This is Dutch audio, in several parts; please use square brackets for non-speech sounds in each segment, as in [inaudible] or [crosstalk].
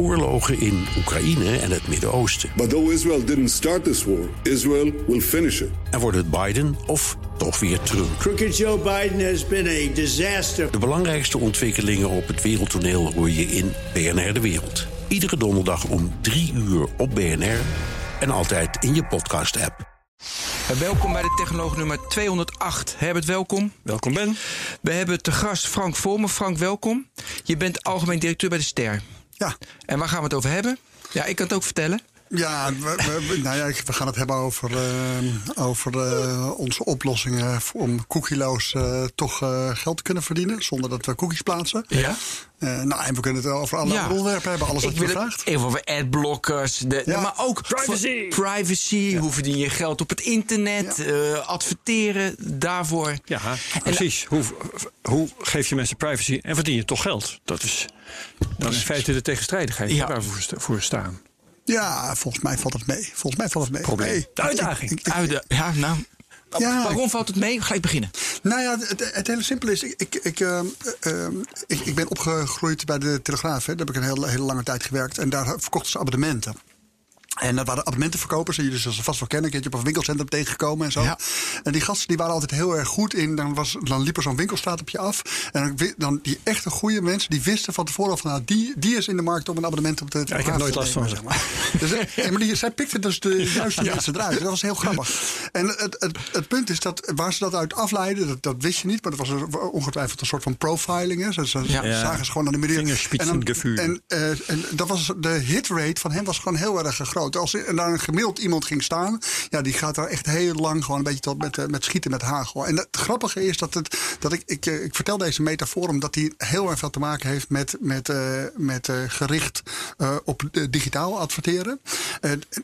oorlogen in Oekraïne en het Midden-Oosten. But though Israel didn't start this war, Israel will finish it. En wordt het Biden of toch weer Trump? Crooked Joe Biden has been a disaster. De belangrijkste ontwikkelingen op het wereldtoneel hoor je in BNR De Wereld. Iedere donderdag om 3 uur op BNR en altijd in je podcast-app. Welkom bij de Technoloog nummer 208. Herbert, welkom. Welkom Ben. We hebben te gast Frank Vormer. Frank, welkom. Je bent algemeen directeur bij de Ster. Ja. En waar gaan we het over hebben? Ja, ik kan het ook vertellen. Ja, we, we, nou ja, we gaan het hebben over, uh, over uh, onze oplossingen om cookieloos uh, toch geld te kunnen verdienen zonder dat we cookies plaatsen. Ja. nou, en we kunnen het over alle Ja. onderwerpen hebben, alles wat je vraagt. even over adblockers. De, Ja. Maar ook Privacy. privacy. Hoe verdien je geld op het internet? eh, adverteren daarvoor. Ja, precies. Hoe, hoe geef je mensen privacy en verdien je toch geld? Dat is, dat is in feite de tegenstrijdigheid Ja. waar we voor staan. Ja, volgens mij valt het mee. Volgens mij valt het mee. Probleem. Nee, De uitdaging. ik- ik- Uit de- ja, nou. Ja. Waarom valt het mee? Gelijk beginnen. Nou ja, het, het hele simpele is, ik, ik, ik, ehm, ehm, ik, ik ben opgegroeid bij de Telegraaf. Hè. Daar heb ik een hele, hele lange tijd gewerkt. En daar verkochten ze abonnementen. En dat waren abonnementenverkopers. En jullie zullen vast wel kennen. Een keertje op een winkelcentrum tegengekomen en zo. Ja. En die gasten die waren altijd heel erg goed in. Dan, was, dan liep er zo'n winkelstraat op je af. En dan, die echte goede mensen, die wisten van tevoren van... Nou, die, die is in de markt om een abonnement op de ik heb nooit te last van zeg maar. Dus, eh, ja, maar die, zij pikten dus de juiste mensen eruit. Dat was heel grappig. En het, het, het punt is dat waar ze dat uit afleiden, dat, dat wist je niet. Maar dat was ongetwijfeld een soort van profiling. Hè. Ze, ze Ja. Ja. zagen ze gewoon aan de. Fingerspitzengefühl. En, dan- en, en dat was, de hitrate van hem was gewoon heel erg groot. Als er daar een gemiddeld iemand ging staan, ja, die gaat daar echt heel lang gewoon een beetje tot met, eh, met schieten met hagel. En het grappige is dat, het, dat ik, ik, eh, ik vertel deze metafoor omdat die heel erg veel te maken heeft met, met, eh, met gericht op digitaal adverteren.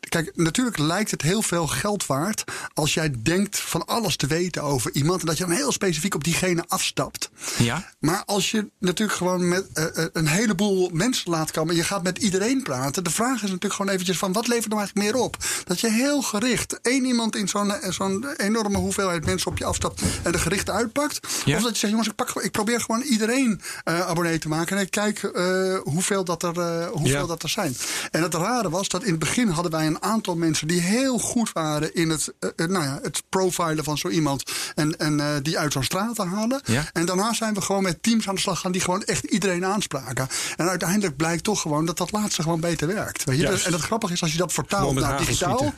Kijk, natuurlijk lijkt het heel veel geld waard als jij denkt van alles te weten over iemand en dat je dan heel specifiek op diegene afstapt. Ja. Maar als je natuurlijk gewoon met een heleboel mensen laat komen en je gaat met iedereen praten, de vraag is natuurlijk gewoon eventjes van wat levert er eigenlijk meer op? Dat je heel gericht één iemand in zo'n eh, zo'n enorme hoeveelheid mensen op je afstapt en de gerichten uitpakt. Ja. Of dat je zegt, jongens, ik, pak, ik probeer gewoon iedereen eh, abonnee te maken en ik kijk eh, hoeveel, dat er, hoeveel Ja. dat er zijn. En het rare was dat in het begin hadden wij een aantal mensen die heel goed waren in het, nou ja, het profilen van zo iemand en, en die uit zo'n straat halen. Ja. En daarna zijn we gewoon met teams aan de slag gaan die gewoon echt iedereen aanspraken. En uiteindelijk blijkt toch gewoon dat dat laatste gewoon beter werkt. Weet je? Juist. En het grappige is, als je dat vertaalt naar digitaal,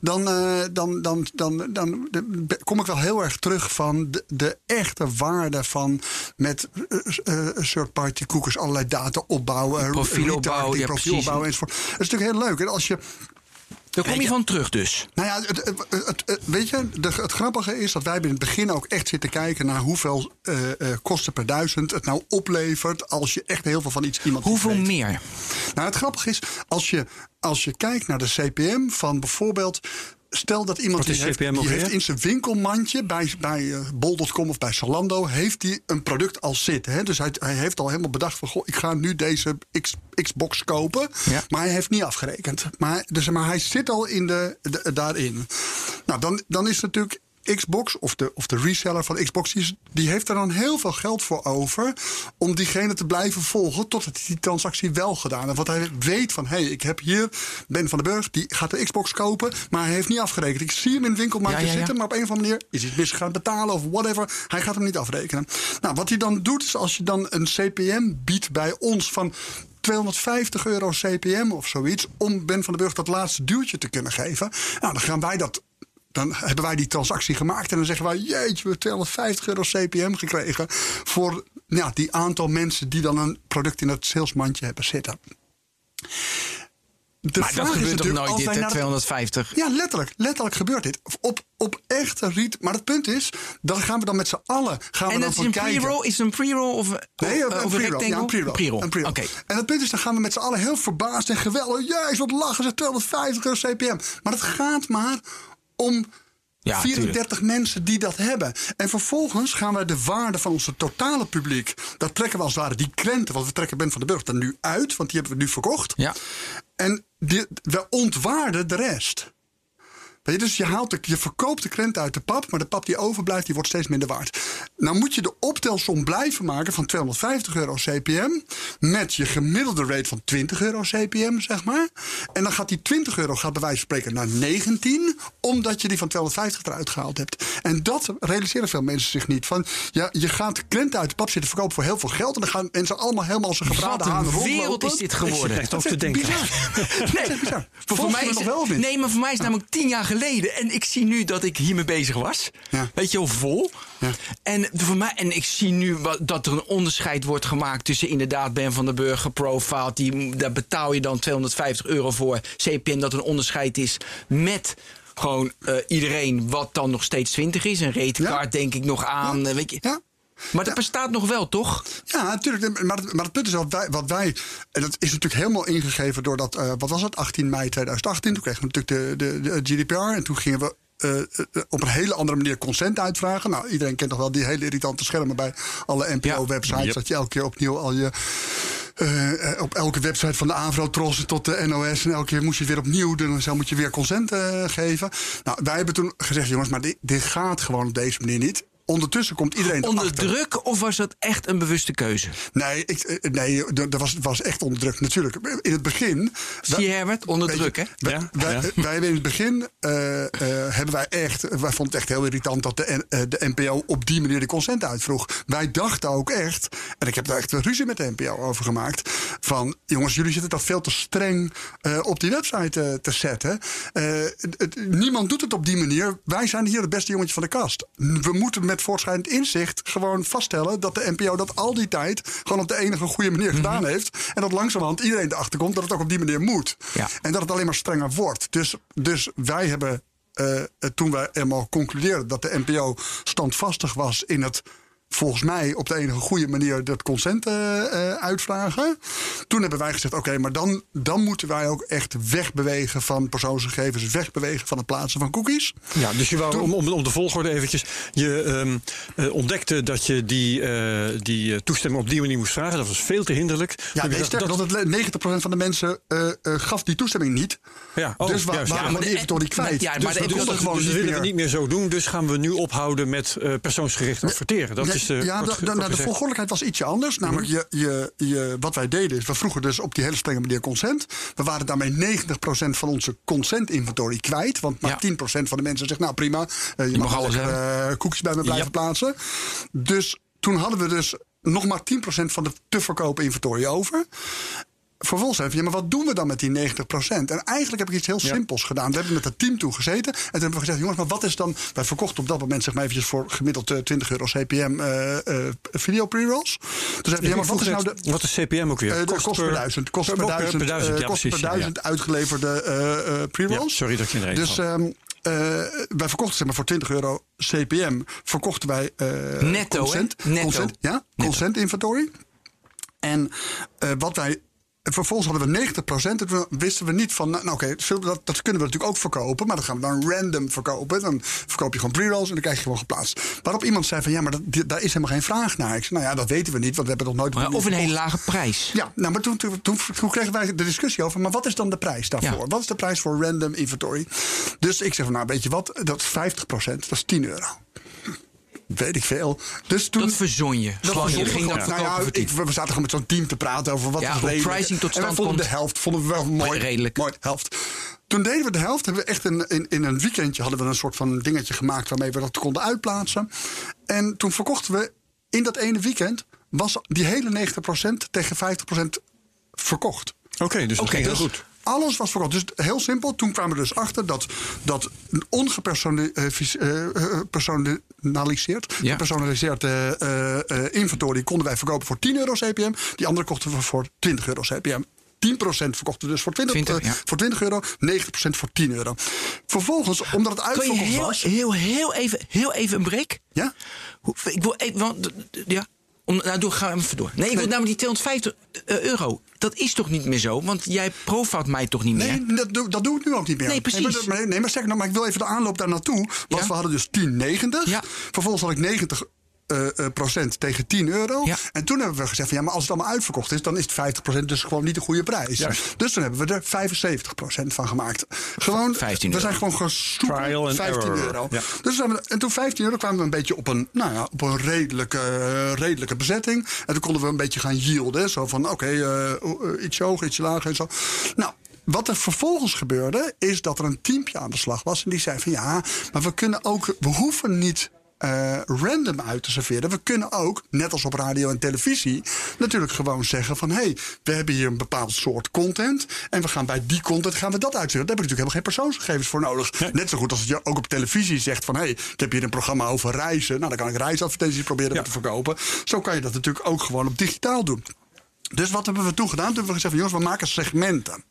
dan, eh, dan, dan, dan, dan, de- kom ik wel heel erg terug van de, de echte waarde van met eh, eh, third-party cookies allerlei data opbouwen, Profiel opbouwen, profiel opbouwen enzovoort. Dat is natuurlijk heel leuk. En als je Daar kom je van terug dus. nou ja, het, het, het- weet je, het grappige is dat wij in het begin ook echt zitten kijken naar hoeveel eh, eh, kosten per duizend het nou oplevert als je echt heel veel van iets iemand Hoeveel meer? Nou, het grappige is, als je, als je kijkt naar de CPM van bijvoorbeeld. Stel dat iemand die heeft, die heeft in zijn winkelmandje bij, bij eh, bol.com of bij Zalando... heeft hij een product al zitten. Hè? Dus hij, hij heeft al helemaal bedacht van... Goh, ik ga nu deze X, Xbox kopen. Ja. Maar hij heeft niet afgerekend. Maar, dus, maar hij zit al in de, de- daarin. Nou, dan, dan is natuurlijk Xbox of de, of de reseller van Xbox... Die, heeft er dan heel veel geld voor over... om diegene te blijven volgen totdat hij die transactie wel gedaan heeft. Want hij weet van, hé, hey, ik heb hier Ben van den Burg... die gaat de Xbox kopen, maar hij heeft niet afgerekend. Ik zie hem in het winkelmarkt Ja, ja, ja. zitten... maar op een of andere manier is hij misgegaan betalen of whatever. Hij gaat hem niet afrekenen. Nou, wat hij dan doet is als je dan een CPM biedt bij ons van... 250 euro CPM of zoiets. om Ben van den Burg dat laatste duwtje te kunnen geven. Nou, dan gaan wij dat. Dan hebben wij die transactie gemaakt en dan zeggen wij: Jeetje, we hebben 250 euro CPM gekregen. voor ja, die aantal mensen die dan een product in het salesmandje hebben zitten. De Maar dat gebeurt toch nooit dit, wij hè? naar de- 250? ja, letterlijk. Letterlijk gebeurt dit. Op, op echte riet. Maar het punt is, dan gaan we dan met z'n allen gaan we En dan dat is kijken. pre-roll? Is het een pre-roll of, of, Nee, een, of een pre-roll. Ja, een pre-roll. En het punt is, dan gaan we met z'n allen heel verbaasd en geweldig. Juist, wat lachen ze, 250 euro CPM. Maar het gaat maar om Ja, 34 mensen die dat hebben. En vervolgens gaan we de waarde van onze totale publiek... dat trekken we als het ware die krenten... want we trekken Ben van den Burg er nu uit... want die hebben we nu verkocht. Ja. En die, we ontwaarden de rest. Weet je, dus je, haalt de, je verkoopt de krenten uit de pap, maar de pap die overblijft, die wordt steeds minder waard. Nou moet je de optelsom blijven maken van 250 euro CPM met je gemiddelde rate van 20 euro CPM, zeg maar. En dan gaat die 20 euro gaat bij wijze van spreken naar 19, omdat je die van 250 eruit gehaald hebt. En dat realiseren veel mensen zich niet. Van, ja, je gaat krenten uit de pap zitten verkopen voor heel veel geld en dan gaan mensen allemaal helemaal een gebraden een rondlopen. wereld is dit Ik geworden. echt ook te denken. bizar. Nee, Dat is bizar. voor mij is nog wel nee, maar voor mij is namelijk tien jaar geleden. En ik zie nu dat ik hiermee bezig was. Ja. Weet je wel, vol. Ja. En, voor mij, en ik zie nu wat, dat er een onderscheid wordt gemaakt tussen inderdaad Ben van den Burger profile. Die, daar betaal je dan 250 euro voor. CPN dat een onderscheid is met gewoon eh, iedereen wat dan nog steeds 20 is. Een ratecard Ja. denk ik nog aan. eh, Weet je. Ja. Maar dat bestaat nog wel, toch? Ja, natuurlijk. Maar, het- maar het punt is wat wij, wat wij. En dat is natuurlijk helemaal ingegeven door dat. eh, wat was het? 18 mei 2018. Toen kregen we natuurlijk de, de, de GDPR. En toen gingen we. eh, eh, op een hele andere manier consent uitvragen. Nou, iedereen kent nog wel die hele irritante schermen bij alle NPO-websites. Yep. Dat je elke keer opnieuw al je. op elke website van de Avro-Tros tot de NOS. En elke keer moest je het weer opnieuw doen. En zo moet je weer consent geven. Nou, wij hebben toen gezegd: jongens, maar dit, dit gaat gewoon op deze manier niet. Ondertussen komt iedereen Onder erachter. druk of was dat echt een bewuste keuze? Nee, ik, eh, nee dat was, was echt onder druk. Natuurlijk, in het begin... Zie je Herbert? Onder druk, hè? Wij, Ja, wij, ja. wij hebben in het begin eh, eh, hebben wij echt, wij vonden het echt heel irritant dat de, de NPO op die manier de consent uitvroeg. Wij dachten ook echt, en ik heb daar echt een ruzie met de NPO over gemaakt, van jongens, jullie zitten dat veel te streng eh, op die website te zetten. Eh, het- niemand doet het op die manier. Wij zijn hier het beste jongetje van de kast. We moeten met voortschrijdend inzicht gewoon vaststellen dat de NPO dat al die tijd gewoon op de enige goede manier Mhm. gedaan heeft. En dat langzamerhand iedereen erachter komt dat het ook op die manier moet. Ja. En dat het alleen maar strenger wordt. Dus, dus wij hebben, eh, toen wij eenmaal concludeerden dat de NPO standvastig was in het. Volgens mij op de enige goede manier dat consent eh, eh, uitvragen. Toen hebben wij gezegd: oké, maar dan, dan moeten wij ook echt wegbewegen van persoonsgegevens, wegbewegen van het plaatsen van cookies. Ja, dus je wou, Toen- om, om, om de volgorde eventjes. Je ehm, eh, ontdekte dat je die, die toestemming op die manier moest vragen. Dat was veel te hinderlijk. Ja, nee, sterker dat- dat 90% van de mensen gaf die toestemming niet. Ja, oh, dus juist. waren Ja, maar de- inventory kwijt. ja, maar dus we dus dat- gewoon dus dat niet willen we niet meer zo doen. Dus gaan we nu ophouden met persoonsgericht adverteren. Dat Nee, de, ja, kort kort nou, de. Mhm. volgordelijkheid was ietsje anders. Namelijk, je, je, je, wat wij deden is, we vroegen dus op die hele strenge manier consent. We waren daarmee 90% van onze consent inventory kwijt. Want maar Ja. 10% van de mensen zegt, nou prima, eh, je, mag mag, alles hebben. cookies bij me blijven Ja. plaatsen. Dus toen hadden we dus nog maar 10% van de te verkopen inventory over. Vervolgens hij, ja, maar wat doen we dan met die 90%? En eigenlijk heb ik iets heel simpels gedaan. We hebben met het team toen gezeten. En toen hebben we gezegd, jongens, maar wat is dan... Wij verkochten op dat moment, zeg maar eventjes, voor gemiddeld eh, 20 euro CPM eh, eh, video pre-rolls. Hij, ja, maar wat is nou de... [laughs] Wat is CPM ook weer? eh, de kost per duizend. Kost per per- duizend, per duizend, eh, ja, kost per precies, ja. duizend uitgeleverde eh, eh, pre-rolls. Sorry dat je iedereen Dus ehm, eh, wij verkochten zeg maar, voor 20 euro CPM. Verkochten wij eh, Netto, consent, Netto. consent, ja, consent inventory. En eh, wat wij. Vervolgens hadden we 90%. En toen wisten we niet van. Nou, oké, veel- dat, dat kunnen we natuurlijk ook verkopen. Maar dat gaan we dan random verkopen. Dan verkoop je gewoon pre-rolls en dan krijg je gewoon geplaatst. Waarop iemand zei van ja, maar dat, die- daar is helemaal geen vraag naar. Ik zei, nou ja, dat weten we niet, want we hebben nog nooit. Maar of een hele lage prijs. Ja, nou, maar toen, toen, toen, toen kregen wij de discussie over. Maar wat is dan de prijs daarvoor? Ja. Wat is de prijs voor random inventory? Dus ik zeg van, nou, weet je wat? Dat is 50% dat is 10 euro. Weet ik veel. Dus toen, Dat verzon je. dat je ging dat nou ja, voor ik, 10. we zaten gewoon met zo'n team te praten over wat Ja, is redelijk. pricing tot en stand vonden komt. de helft vonden we wel mooi. redelijk. Mooi, helft. Toen deden we de helft. Hebben we echt een, in, in een weekendje hadden we een soort van dingetje gemaakt waarmee we dat konden uitplaatsen. En toen verkochten we in dat ene weekend was die hele 90% tegen 50% verkocht. Oké, dus dat Oké, ging heel dus- goed. Alles was verkocht. Dus heel simpel. Toen kwamen we dus achter dat, dat een ongepersonaliseerd Ja. gepersonaliseerd eh, eh, eh, inventory konden wij verkopen voor 10 euro CPM. Die andere kochten we voor 20 euro CPM. 10% verkochten dus voor 20, 20, eh, ja. voor 20 euro, 90% voor 10 euro. Vervolgens, omdat het uitverkocht heel, was. heel, heel, even, heel even een break? Ja? Ik wil even, want, ja. Om, nou, ga even door. Nee, ik wil namelijk die 250 euro. Dat is toch niet meer zo? Want jij profilt mij toch niet meer? Nee, dat doe, dat doe ik nu ook niet meer. Nee, precies. Nee, maar, maar- nee, maar zeg nou, maar ik wil even de aanloop daar naartoe. Want Ja. we hadden dus 10,90. Ja. Vervolgens had ik 90 eh, eh, procent tegen 10 euro. Ja. En toen hebben we gezegd: van, ja, maar als het allemaal uitverkocht is, dan is het 50 procent dus gewoon niet de goede prijs. Dus toen hebben we er 75 procent van gemaakt. Gewoon, 15 we zijn gewoon and 15 error. euro. Ja. Dus we, en toen 15 euro kwamen we een beetje op een, nou ja, op een redelijke, eh, redelijke bezetting. En toen konden we een beetje gaan yielden. Zo van: oké, eh, eh, ietsje hoger, ietsje lager en zo. Nou. Wat er vervolgens gebeurde, is dat er een teampje aan de slag was. En die zei van ja, maar we kunnen ook, we hoeven niet eh, random uit te serveren. We kunnen ook, net als op radio en televisie, natuurlijk gewoon zeggen van hé, hey, we hebben hier een bepaald soort content. En we gaan bij die content gaan we dat uitzenden. Daar heb ik natuurlijk helemaal geen persoonsgegevens voor nodig. Net zo goed als je ook op televisie zegt van hé, hey, ik heb hier een programma over reizen. Nou, dan kan ik reisadvertenties proberen te verkopen. Zo kan je dat natuurlijk ook gewoon op digitaal doen. Dus wat hebben we toen gedaan? Toen hebben we gezegd van jongens, we maken segmenten.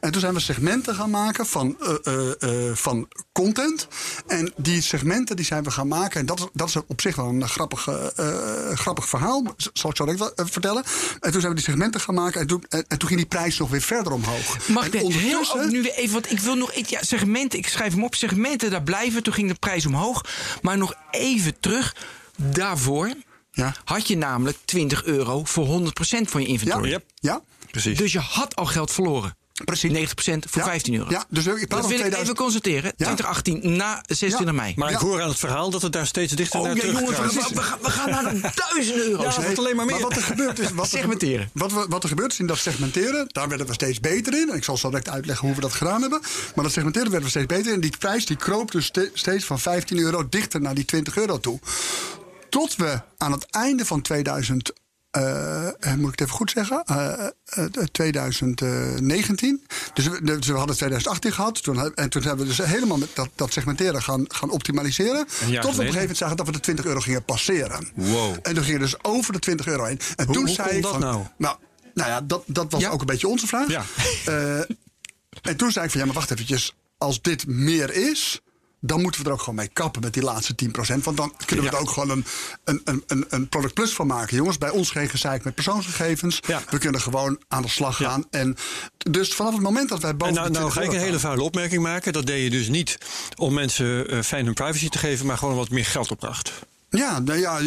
En toen zijn we segmenten gaan maken van, eh, eh, eh, van content. En die segmenten die zijn we gaan maken. En dat, is- dat is op zich wel een grappig, eh, grappig verhaal. Zal ik zo direct wel, vertellen. En toen zijn we die segmenten gaan maken. En toen, en, en toen ging die prijs nog weer verder omhoog. Mag ik heel ondertussen- ook nu weer even, want ik wil nog iets, ja, segmenten, ik schrijf hem op, segmenten daar blijven, toen ging de prijs omhoog. Maar nog even terug, daarvoor Ja. had je namelijk 20 euro voor 100% van je Ja, inventory. Yep. ja, Precies. Dus je had al geld verloren. precies. 90% voor Ja. 15 euro. Ja, dus ik praat dat wil ik 2000 even constateren. 2018 na 26 mei. Maar ik Ja. hoor aan het verhaal dat het daar steeds dichter Oh naar ja, jongens, gaat. we, we, gaan- we gaan naar de [laughs] duizenden euro's. Ja, wordt alleen maar meer. wat er gebeurt is... Wat er Segmenteren. Wat, we, wat er gebeurt is in dat segmenteren, daar werden we steeds beter in. En ik zal zo direct uitleggen hoe we dat gedaan hebben. Maar dat segmenteren werden we steeds beter in. En die prijs die kroop dus ste- steeds van 15 euro dichter naar die 20 euro toe. Tot we aan het einde van 2000... eh, eh, moet ik het even goed zeggen? Eh, eh, 2019. Dus we, dus we hadden 2018 gehad. Toen, en toen hebben we dus helemaal met dat, dat segmenteren gaan, gaan optimaliseren. Tot we op een gegeven moment zagen dat we de 20 euro gingen passeren. Wow. En toen gingen we dus over de 20 euro heen. En Hoe- toen hoe zei ik dat van, nou? Nou, nou ja, dat, dat was Ja. ook een beetje onze vraag. Ja. En toen zei ik van ja, maar wacht eventjes. Als dit meer is, dan moeten we er ook gewoon mee kappen met die laatste 10%. Want dan kunnen we Ja. er ook gewoon een, een, een, een, product plus van maken. Jongens, bij ons geen gezeik met persoonsgegevens. Ja. We kunnen gewoon aan de slag Ja. gaan. En dus vanaf het moment dat wij boven En nou, nou 20 ga ik een hele vuile opmerking maken. Dat deed je dus niet om mensen eh, fijn hun privacy te geven, maar gewoon wat meer geld opbracht. Ja, nee, ja,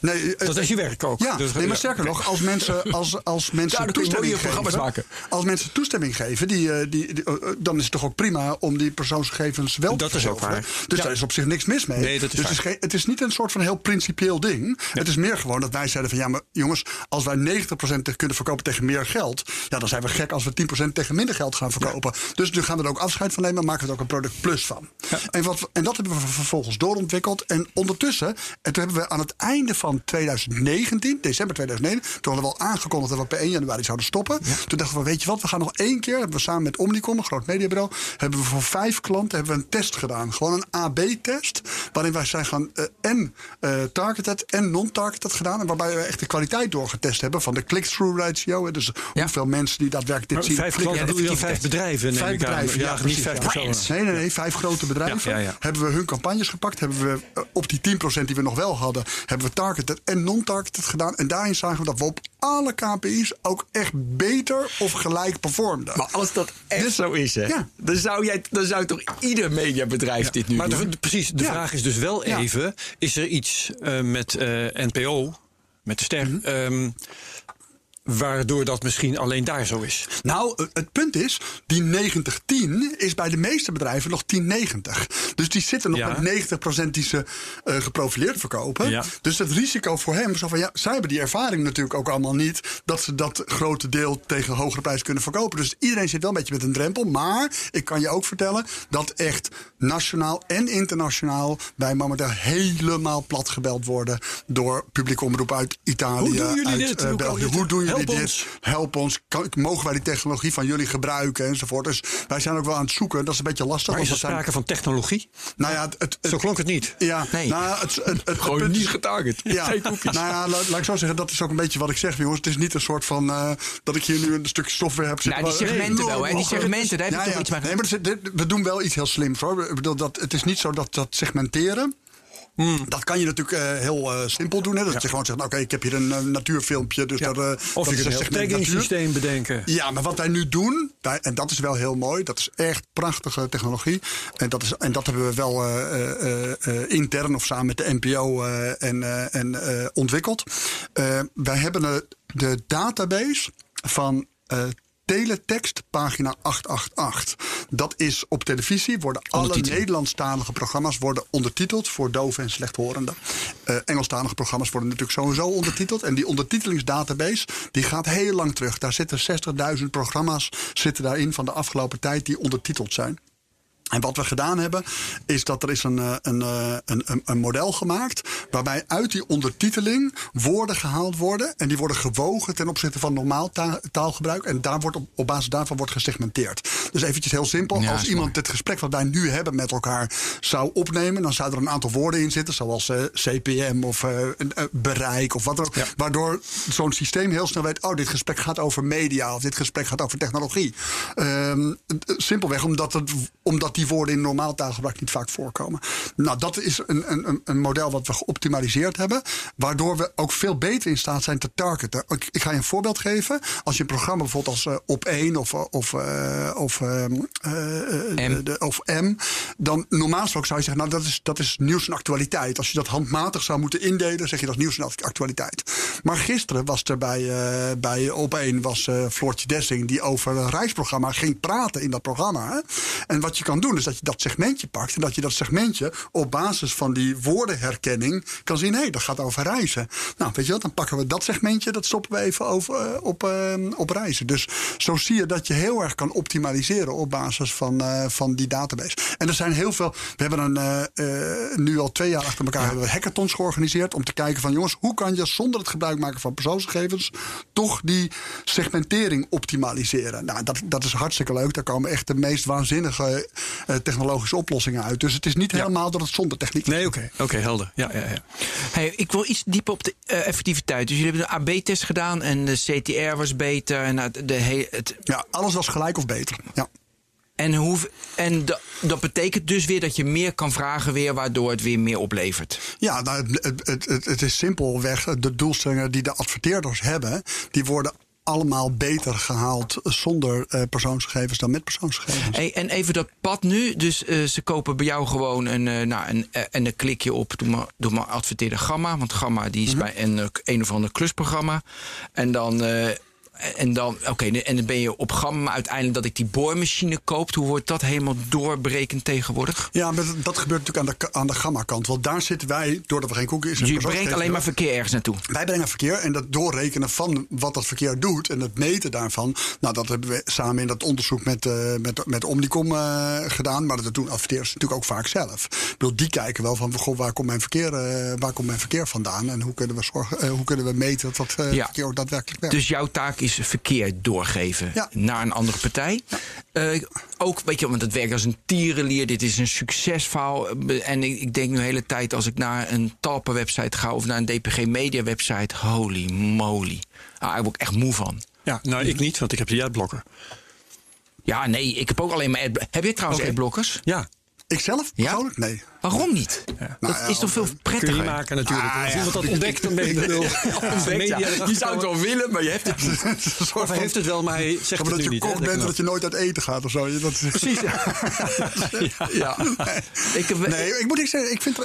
nee, eh, Dat is je werk ook. Ja, Dus- nee, maar sterker nog, als mensen, [laughs] als, als mensen toestemming geven, maken. als mensen toestemming geven, die, eh, die, die, eh, dan is het toch ook prima om die persoonsgegevens wel Dat te is ook waar. Dus daar is op zich niks mis mee. Nee, dat is dus het is, waar. geen, het is niet een soort van heel principieel ding. Het is meer gewoon dat wij zeiden van ja, maar jongens, als wij 90% te- kunnen verkopen tegen meer geld, ja, dan zijn we gek als we 10% tegen minder geld gaan verkopen. Dus nu gaan we er ook afscheid van nemen, maken we er ook een product plus van. En, wat, en dat hebben we vervolgens doorontwikkeld. En ondertussen, en toen hebben we aan het einde van 2019, december 2009, toen hadden we al aangekondigd dat we per 1 januari zouden stoppen. Toen dachten we, weet je wat, we gaan nog één keer, hebben we samen met Omnicom, een groot mediabureau, hebben we voor vijf klanten hebben we een test gedaan. Gewoon een AB-test, waarin wij zijn gaan eh, en eh, targeted en non-targeted gedaan. En waarbij we echt de kwaliteit doorgetest hebben van de click-through ratio. hè, Dus Ja. hoeveel mensen die daadwerkelijk dit Maar zien. vijf klanten, je vijf bedrijven? neem Vijf ik aan. bedrijven, ja, niet precies, vijf ja. personen. Nee, nee, nee, vijf grote bedrijven. Ja, ja, ja. Hebben we hun campagnes gepakt. Hebben we eh, op die 10% die we nog wel hadden, hebben we targeted en non-targeted gedaan. En daarin zagen we dat we op alle KPI's ook echt beter of gelijk performden. Maar als dat echt Dus- zo is, hè, Ja. dan, zou jij, dan zou toch ieder mediabedrijf dit nu Maar doen? de- precies, de Ja. vraag is dus wel Ja. even: is er iets eh, met eh, NPO, met de ster, Mhm. ehm, waardoor dat misschien alleen daar zo is? Nou, eh, het punt is, die 90-10 is bij de meeste bedrijven nog 10-90. Dus die zitten nog Ja. met 90% die ze eh, geprofileerd verkopen. Ja. Dus het risico voor hem, zo van, ja, zij hebben die ervaring natuurlijk ook allemaal niet... dat ze dat grote deel tegen hogere prijs kunnen verkopen. Dus iedereen zit wel een beetje met een drempel. Maar ik kan je ook vertellen dat echt nationaal en internationaal... wij momenteel helemaal plat gebeld worden door publieke omroep uit Italië, Hoe doen jullie uit dit? eh, België. Hoe doen jullie Help dit? ons. help ons. Kan, mogen wij die technologie van jullie gebruiken enzovoort. Dus wij zijn ook wel aan het zoeken. Dat is een beetje lastig. Maar is er zijn- sprake van technologie? Nou ja, het, het, het- Zo klonk het niet. ja, Nee. nou, het, het, het, het Gewoon punt niet is- getarget. Ja, [laughs] nou ja, laat, laat ik zo zeggen, dat is ook een beetje wat ik zeg, jongens. Het is niet een soort van eh, dat ik hier nu een stukje software heb zitten. Nou, die segmenten wel, hè? Die segmenten, daar heb ik toch iets mee Nee, maar zit- dit- we doen wel iets heel slims hoor. Ik bedoel, dat, het is niet zo dat dat segmenteren. Dat kan je natuurlijk eh, heel eh, simpel doen. Hè? Dat je gewoon zegt, oké, ik heb hier een eh, natuurfilmpje. Dus Ja. dat, Of dat je is kunt een natuur. tagging-systeem bedenken. Ja, maar wat wij nu doen, wij- en dat is wel heel mooi, dat is echt prachtige technologie. En dat, is, en dat hebben we wel intern of samen met de NPO en, en, ontwikkeld. Wij hebben de, de database van. Teletext, pagina 888. Dat is op televisie, worden alle. Nederlandstalige programma's worden ondertiteld voor doven en slechthorenden. Eh Engelstalige programma's worden natuurlijk sowieso ondertiteld. En die ondertitelingsdatabase die gaat heel lang terug. Daar zitten 60.000 programma's zitten daarin van de afgelopen tijd die ondertiteld zijn. En wat we gedaan hebben, is dat er is een, eh, een, eh, een, een, een model gemaakt. waarbij uit die ondertiteling woorden gehaald worden. en die worden gewogen ten opzichte van normaal ta- taalgebruik. En daar wordt op, op basis daarvan wordt gesegmenteerd. Dus eventjes heel simpel. Ja, als iemand het gesprek wat wij nu hebben met elkaar zou opnemen. dan zou er een aantal woorden in zitten. zoals eh, CPM of bereik of wat dan ook. Waardoor zo'n systeem heel snel weet. oh, dit gesprek gaat over media. of dit gesprek gaat over technologie. Ehm, simpelweg omdat, het, omdat die woorden in normaal taalgebruik niet vaak voorkomen. Nou, dat is een, een, een model wat we geoptimaliseerd hebben. Waardoor we ook veel beter in staat zijn te targeten. Ik, ik ga je een voorbeeld geven. Als je een programma bijvoorbeeld als eh, Op 1 of, eh, of, eh, of, eh, M. de- of M. Dan normaal gesproken zou je zeggen, nou dat is, dat is nieuws en actualiteit. Als je dat handmatig zou moeten indelen, zeg je dat is nieuws en actualiteit. Maar gisteren was er bij, bij Op 1 was Floortje Dessing die over een reisprogramma ging praten in dat programma. Hè? En wat je kan doen is dat je dat segmentje pakt en dat je dat segmentje op basis van die woordenherkenning kan zien, hé, hey, dat gaat over reizen. Nou, weet je wat, dan pakken we dat segmentje, dat stoppen we even over, eh, op, eh, op reizen. Dus zo zie je dat je heel erg kan optimaliseren op basis van, eh, van die database. En er zijn heel veel. We hebben een, nu al twee jaar achter elkaar hebben we hackathons georganiseerd om te kijken van jongens, hoe kan je zonder het gebruik maken van persoonsgegevens toch die segmentering optimaliseren? Nou, dat, dat is hartstikke leuk. Daar komen echt de meest waanzinnige technologische oplossingen uit. Dus het is niet helemaal dat het zonder techniek is. Nee, oké, oké, helder. Ja, ja, ja. Hey, ik wil iets dieper op de eh, effectiviteit. Dus jullie hebben een AB-test gedaan en de CTR was beter. En, nou, de, he- het, Ja, alles was gelijk of beter. Ja. en, hoe, en da- dat betekent dus weer dat je meer kan vragen weer, waardoor het weer meer oplevert. Ja, nou, het, het, het, het, het is simpelweg de doelstellingen die de adverteerders hebben, die worden allemaal beter gehaald zonder eh, persoonsgegevens dan met persoonsgegevens. Hey, en even dat pad nu. Dus eh, ze kopen bij jou gewoon een, eh, nou, een, en dan klik je op, doe maar, doe maar adverteerde Gamma. Want Gamma die is bij een, een of ander klusprogramma. En dan, en dan, oké, en dan ben je op Gamma. Maar uiteindelijk dat ik die boormachine koopt. Hoe wordt dat helemaal doorbrekend tegenwoordig? Ja, maar dat, gebeurt natuurlijk aan de, aan de gamma-kant. Want daar zitten wij, doordat we geen cookies en Dus je brengt alleen maar verkeer ergens naartoe. Wij brengen verkeer en dat doorrekenen van wat dat verkeer doet en het meten daarvan. Nou, dat hebben we samen in dat onderzoek met, eh, met, met Omnicom eh, gedaan. Maar dat doen adverteerders natuurlijk ook vaak zelf. Ik bedoel, die kijken wel van goh, waar, komt mijn verkeer, eh, waar komt mijn verkeer vandaan en hoe kunnen we, zorgen, hoe kunnen we meten dat dat Ja. verkeer ook daadwerkelijk werkt. Dus jouw taak is verkeer doorgeven Ja. naar een andere partij. Eh, ook, weet je, want het werkt als een tierenlier. Dit is een succesverhaal. En ik, ik denk nu de hele tijd als ik naar een Talpa-website ga of naar een DPG-media-website. Holy moly. Ah, daar word ik echt moe van. ja, nou ik niet, want ik heb die adblocker. Ja, nee, ik heb ook alleen maar. Heb je trouwens Oké. adblockers? Ja, ik zelf Ja? Nee. Waarom niet? Nou dat ja, is toch veel kun je prettiger? maken natuurlijk. Ah, Als ja. iemand dat ontdekt, dan ben je [laughs] de erachter je zou het wel willen, maar je hebt het [laughs] niet. Of hij heeft het wel, maar hij zegt Ja, maar het dat je kok bent en dat je nooit uit eten gaat of zo. Dat Precies. Ja. [laughs] Ik Nee, ik moet niet zeggen, ik vind,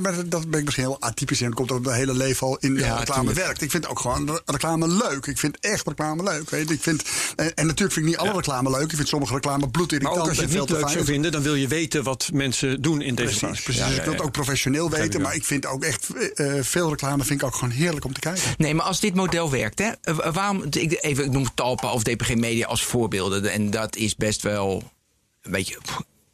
maar dat ben ik misschien heel atypisch in. Dat komt ook mijn hele leven al in de Ja, reclame werkt. Ik vind ook gewoon reclame leuk. Ik vind echt reclame leuk. Weet je. Ik vind, en, en natuurlijk vind ik niet alle reclame leuk. Ik vind sommige reclame Maar bloedirritant. ook als je het veel niet te leuk zou fijn. vinden, dan wil je weten wat mensen doen in deze Precies. Ja, Dus ik wil het ook professioneel weten. Maar ik vind ook echt eh, veel reclame vind ik ook gewoon heerlijk om te kijken. Nee, maar als dit model werkt, hè, eh, waarom, ik, even, ik noem Talpa of DPG Media als voorbeelden. En dat is best wel een beetje,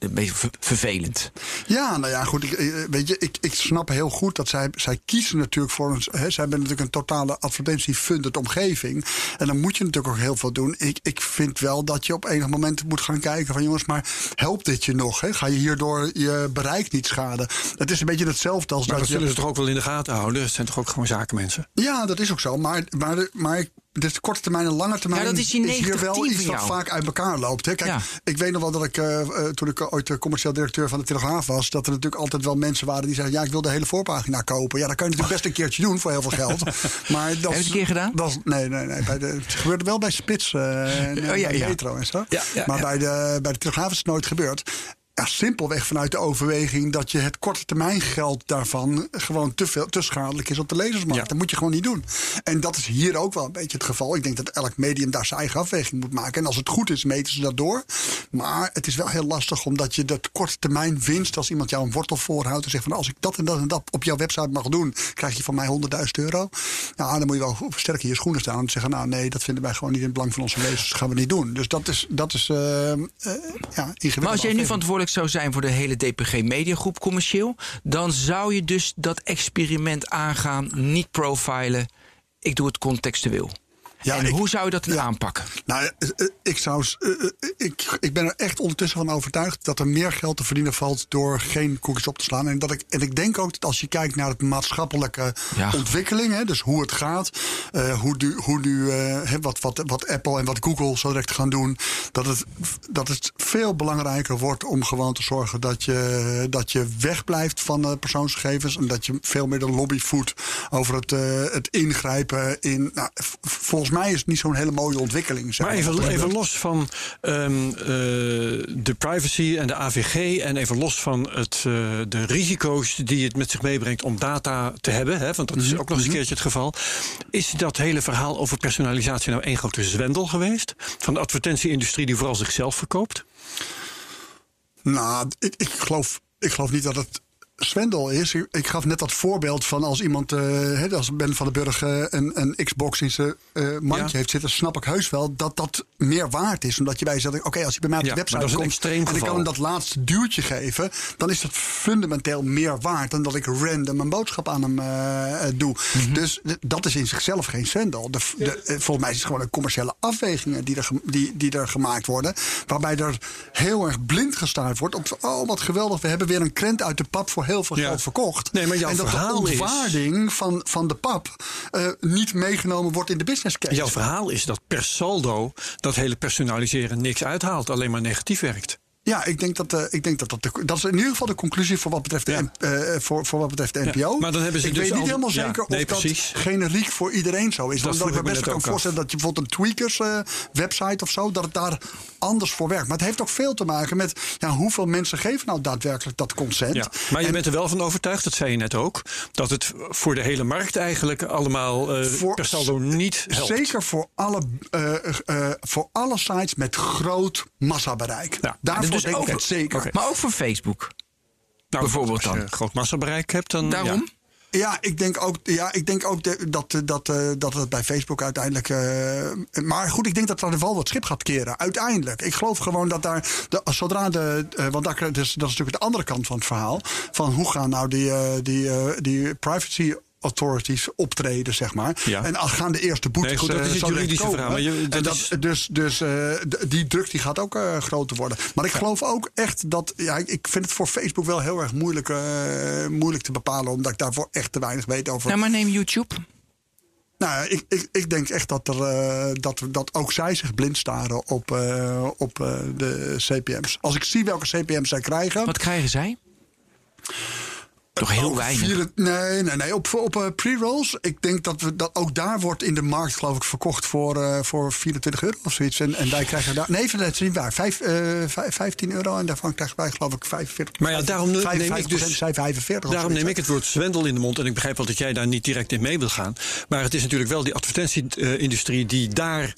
een beetje ver- vervelend. Ja, nou ja, goed. Ik, eh, weet je, ik, ik snap heel goed dat zij, zij kiezen natuurlijk voor een. Hè, zij hebben natuurlijk een totale advertentie-funded omgeving. En dan moet je natuurlijk ook heel veel doen. Ik, ik vind wel dat je op enig moment moet gaan kijken van jongens, maar helpt dit je nog? Hè? Ga je hierdoor je bereik niet schaden? Het is een beetje hetzelfde als Maar dat dat je. zullen ze toch ook wel in de gaten houden? Het zijn toch ook gewoon zakenmensen? Ja, dat is ook zo. Maar, maar, maar ik, dus korte termijn en lange termijn Ja, dat is hier wel 90-10 iets wat jou. vaak uit elkaar loopt. Hè. Kijk, Ja. ik weet nog wel dat ik, eh, eh, toen ik ooit de commercieel directeur van de Telegraaf was, dat er natuurlijk altijd wel mensen waren die zeiden: Ja, ik wil de hele voorpagina kopen. Ja, dat kan je natuurlijk best een keertje doen voor heel veel geld. [laughs] Maar dat je het een keer gedaan? Dat, nee, nee, nee. Bij de, het gebeurde wel bij Spits eh en Oh, ja. Metro en zo. Maar. Bij, de, bij de Telegraaf is het nooit gebeurd. Ja, simpelweg vanuit de overweging dat je het korte termijn geld daarvan gewoon te, veel, te schadelijk is op de lezersmarkt. Ja. Dat moet je gewoon niet doen. En dat is hier ook wel een beetje het geval. Ik denk dat elk medium daar zijn eigen afweging moet maken. En als het goed is, meten ze dat door. Maar het is wel heel lastig omdat je dat korte termijn winst, als iemand jou een wortel voorhoudt en zegt van als ik dat en dat en dat op jouw website mag doen, krijg je van mij 100.000 euro. Ja, dan moet je wel sterk in je schoenen staan en zeggen, nou nee, dat vinden wij gewoon niet in het belang van onze lezers. Dat gaan we niet doen. Dus dat is, dat is eh, eh, ja, ingewikkeld. Maar als jij nu verantwoordelijk zou zijn voor de hele DPG Mediagroep commercieel, dan zou je dus dat experiment aangaan, niet profilen. Ik doe het contextueel. Ja, en ik- hoe zou je dat ja. aanpakken? Nou, eh, eh, ik, zou, eh, ik, ik ben er echt ondertussen van overtuigd dat er meer geld te verdienen valt door geen cookies op te slaan. En, dat ik, en ik denk ook dat als je kijkt naar het maatschappelijke Ja. ontwikkeling, hè, dus hoe het gaat, hoe, nu, hoe nu wat, wat, wat Apple en wat Google zo direct gaan doen, dat het, dat het veel belangrijker wordt om gewoon te zorgen dat je, dat je wegblijft van persoonsgegevens en dat je veel meer de lobby voedt over het, het ingrijpen in. Nou, v- volgens mij is het niet zo'n hele mooie ontwikkeling. zeg Maar even, los van ehm, eh, de privacy en de AVG en even los van het, eh, de risico's die het met zich meebrengt om data te hebben, hè, want dat is ook nog eens een keertje het geval. Is dat hele verhaal over personalisatie nou één grote zwendel geweest? Van de advertentieindustrie die vooral zichzelf verkoopt? Nou, ik, ik, geloof, ik geloof niet dat het zwendel is. Ik, gaf net dat voorbeeld van als iemand, eh, als Ben van den Burg eh, een, een Xbox in zijn eh, mandje Ja. heeft zitten, snap ik heus wel dat dat meer waard is. Omdat je bij zegt, oké, als hij bij mij op Ja, de website komt en ik kan geval. hem dat laatste duwtje geven, dan is dat fundamenteel meer waard dan dat ik random een boodschap aan hem doe. Mhm. Dus dat is in zichzelf geen zwendel. De, de, volgens mij is het gewoon een commerciële afwegingen die er, die, die er gemaakt worden. Waarbij er heel erg blind gestaard wordt. Op, oh, wat geweldig, we hebben weer een krent uit de pap voor heel veel geld verkocht. Nee, maar jouw en dat de is- ontwaarding van, van de pap eh, niet meegenomen wordt in de business case. Jouw verhaal is dat per saldo dat hele personaliseren niks uithaalt, alleen maar negatief werkt. Ja, ik denk dat, eh, ik denk dat, dat, de, dat is in ieder geval de conclusie voor wat betreft de, Ja. Eh, voor, voor wat betreft de Ja, NPO. maar dan hebben ze ik dus weet niet al- helemaal ja, zeker nee, of precies. dat generiek voor iedereen zo is. Dat vroeg ik me best kan af. voorstellen dat je bijvoorbeeld een tweakers eh, website of zo, dat het daar anders voor werkt. Maar het heeft ook veel te maken met ja, hoeveel mensen geven nou daadwerkelijk dat consent. Ja, maar je En bent er wel van overtuigd, dat zei je net ook, dat het voor de hele markt eigenlijk allemaal Voor- per saldo niet helpt. Zeker voor alle, voor alle sites met groot massabereik. Ja, Daarvoor dus denk ook- ik het zeker. Maar ook voor Facebook. Nou, bijvoorbeeld als je dan. groot massabereik hebt, dan Daarom? ja. Ja, ik denk ook, ja, ik denk ook de- dat, eh, dat, eh, dat het bij Facebook uiteindelijk. eh, maar goed, ik denk dat daar wel wat schip gaat keren. Uiteindelijk. Ik geloof gewoon dat daar. De, zodra de. want daar, dus, dat is natuurlijk de andere kant van het verhaal. Van hoe gaan nou die, die, eh, die privacy. Authorities optreden, zeg maar. Ja. En als gaan de eerste boetes. Nee, goed, dat eh, is het juridische komen. verhaal, maar je- En dat dat, is- Dus, dus eh, die druk die gaat ook eh, groter worden. Maar ik geloof ook echt dat. Ja, ik- vind het voor Facebook wel heel erg moeilijk, eh, moeilijk te bepalen. Omdat ik daarvoor echt te weinig weet over. Nou, maar neem YouTube. Nou, ik, ik, ik denk echt dat, er, eh, dat, dat ook zij zich blind staren op, eh, op eh, de CPM's. Als ik zie welke CPM's zij krijgen. Wat krijgen zij? Toch heel weinig. vier- nee, nee, nee. Op, op eh, pre-rolls. Ik denk dat, we, dat ook daar wordt in de markt, geloof ik, verkocht voor, eh, voor 24 euro of zoiets. En, en wij krijgen daar. Nee, dat is niet waar. Vijf, eh, vijf- 15 euro. En daarvan krijgen wij, geloof ik, 45. Maar ja, daarom neem ik 55% dus- zij 45. of Daarom neem ik het woord zwendel in de mond. En ik begrijp wel dat jij daar niet direct in mee wil gaan. Maar het is natuurlijk wel die advertentieindustrie die daar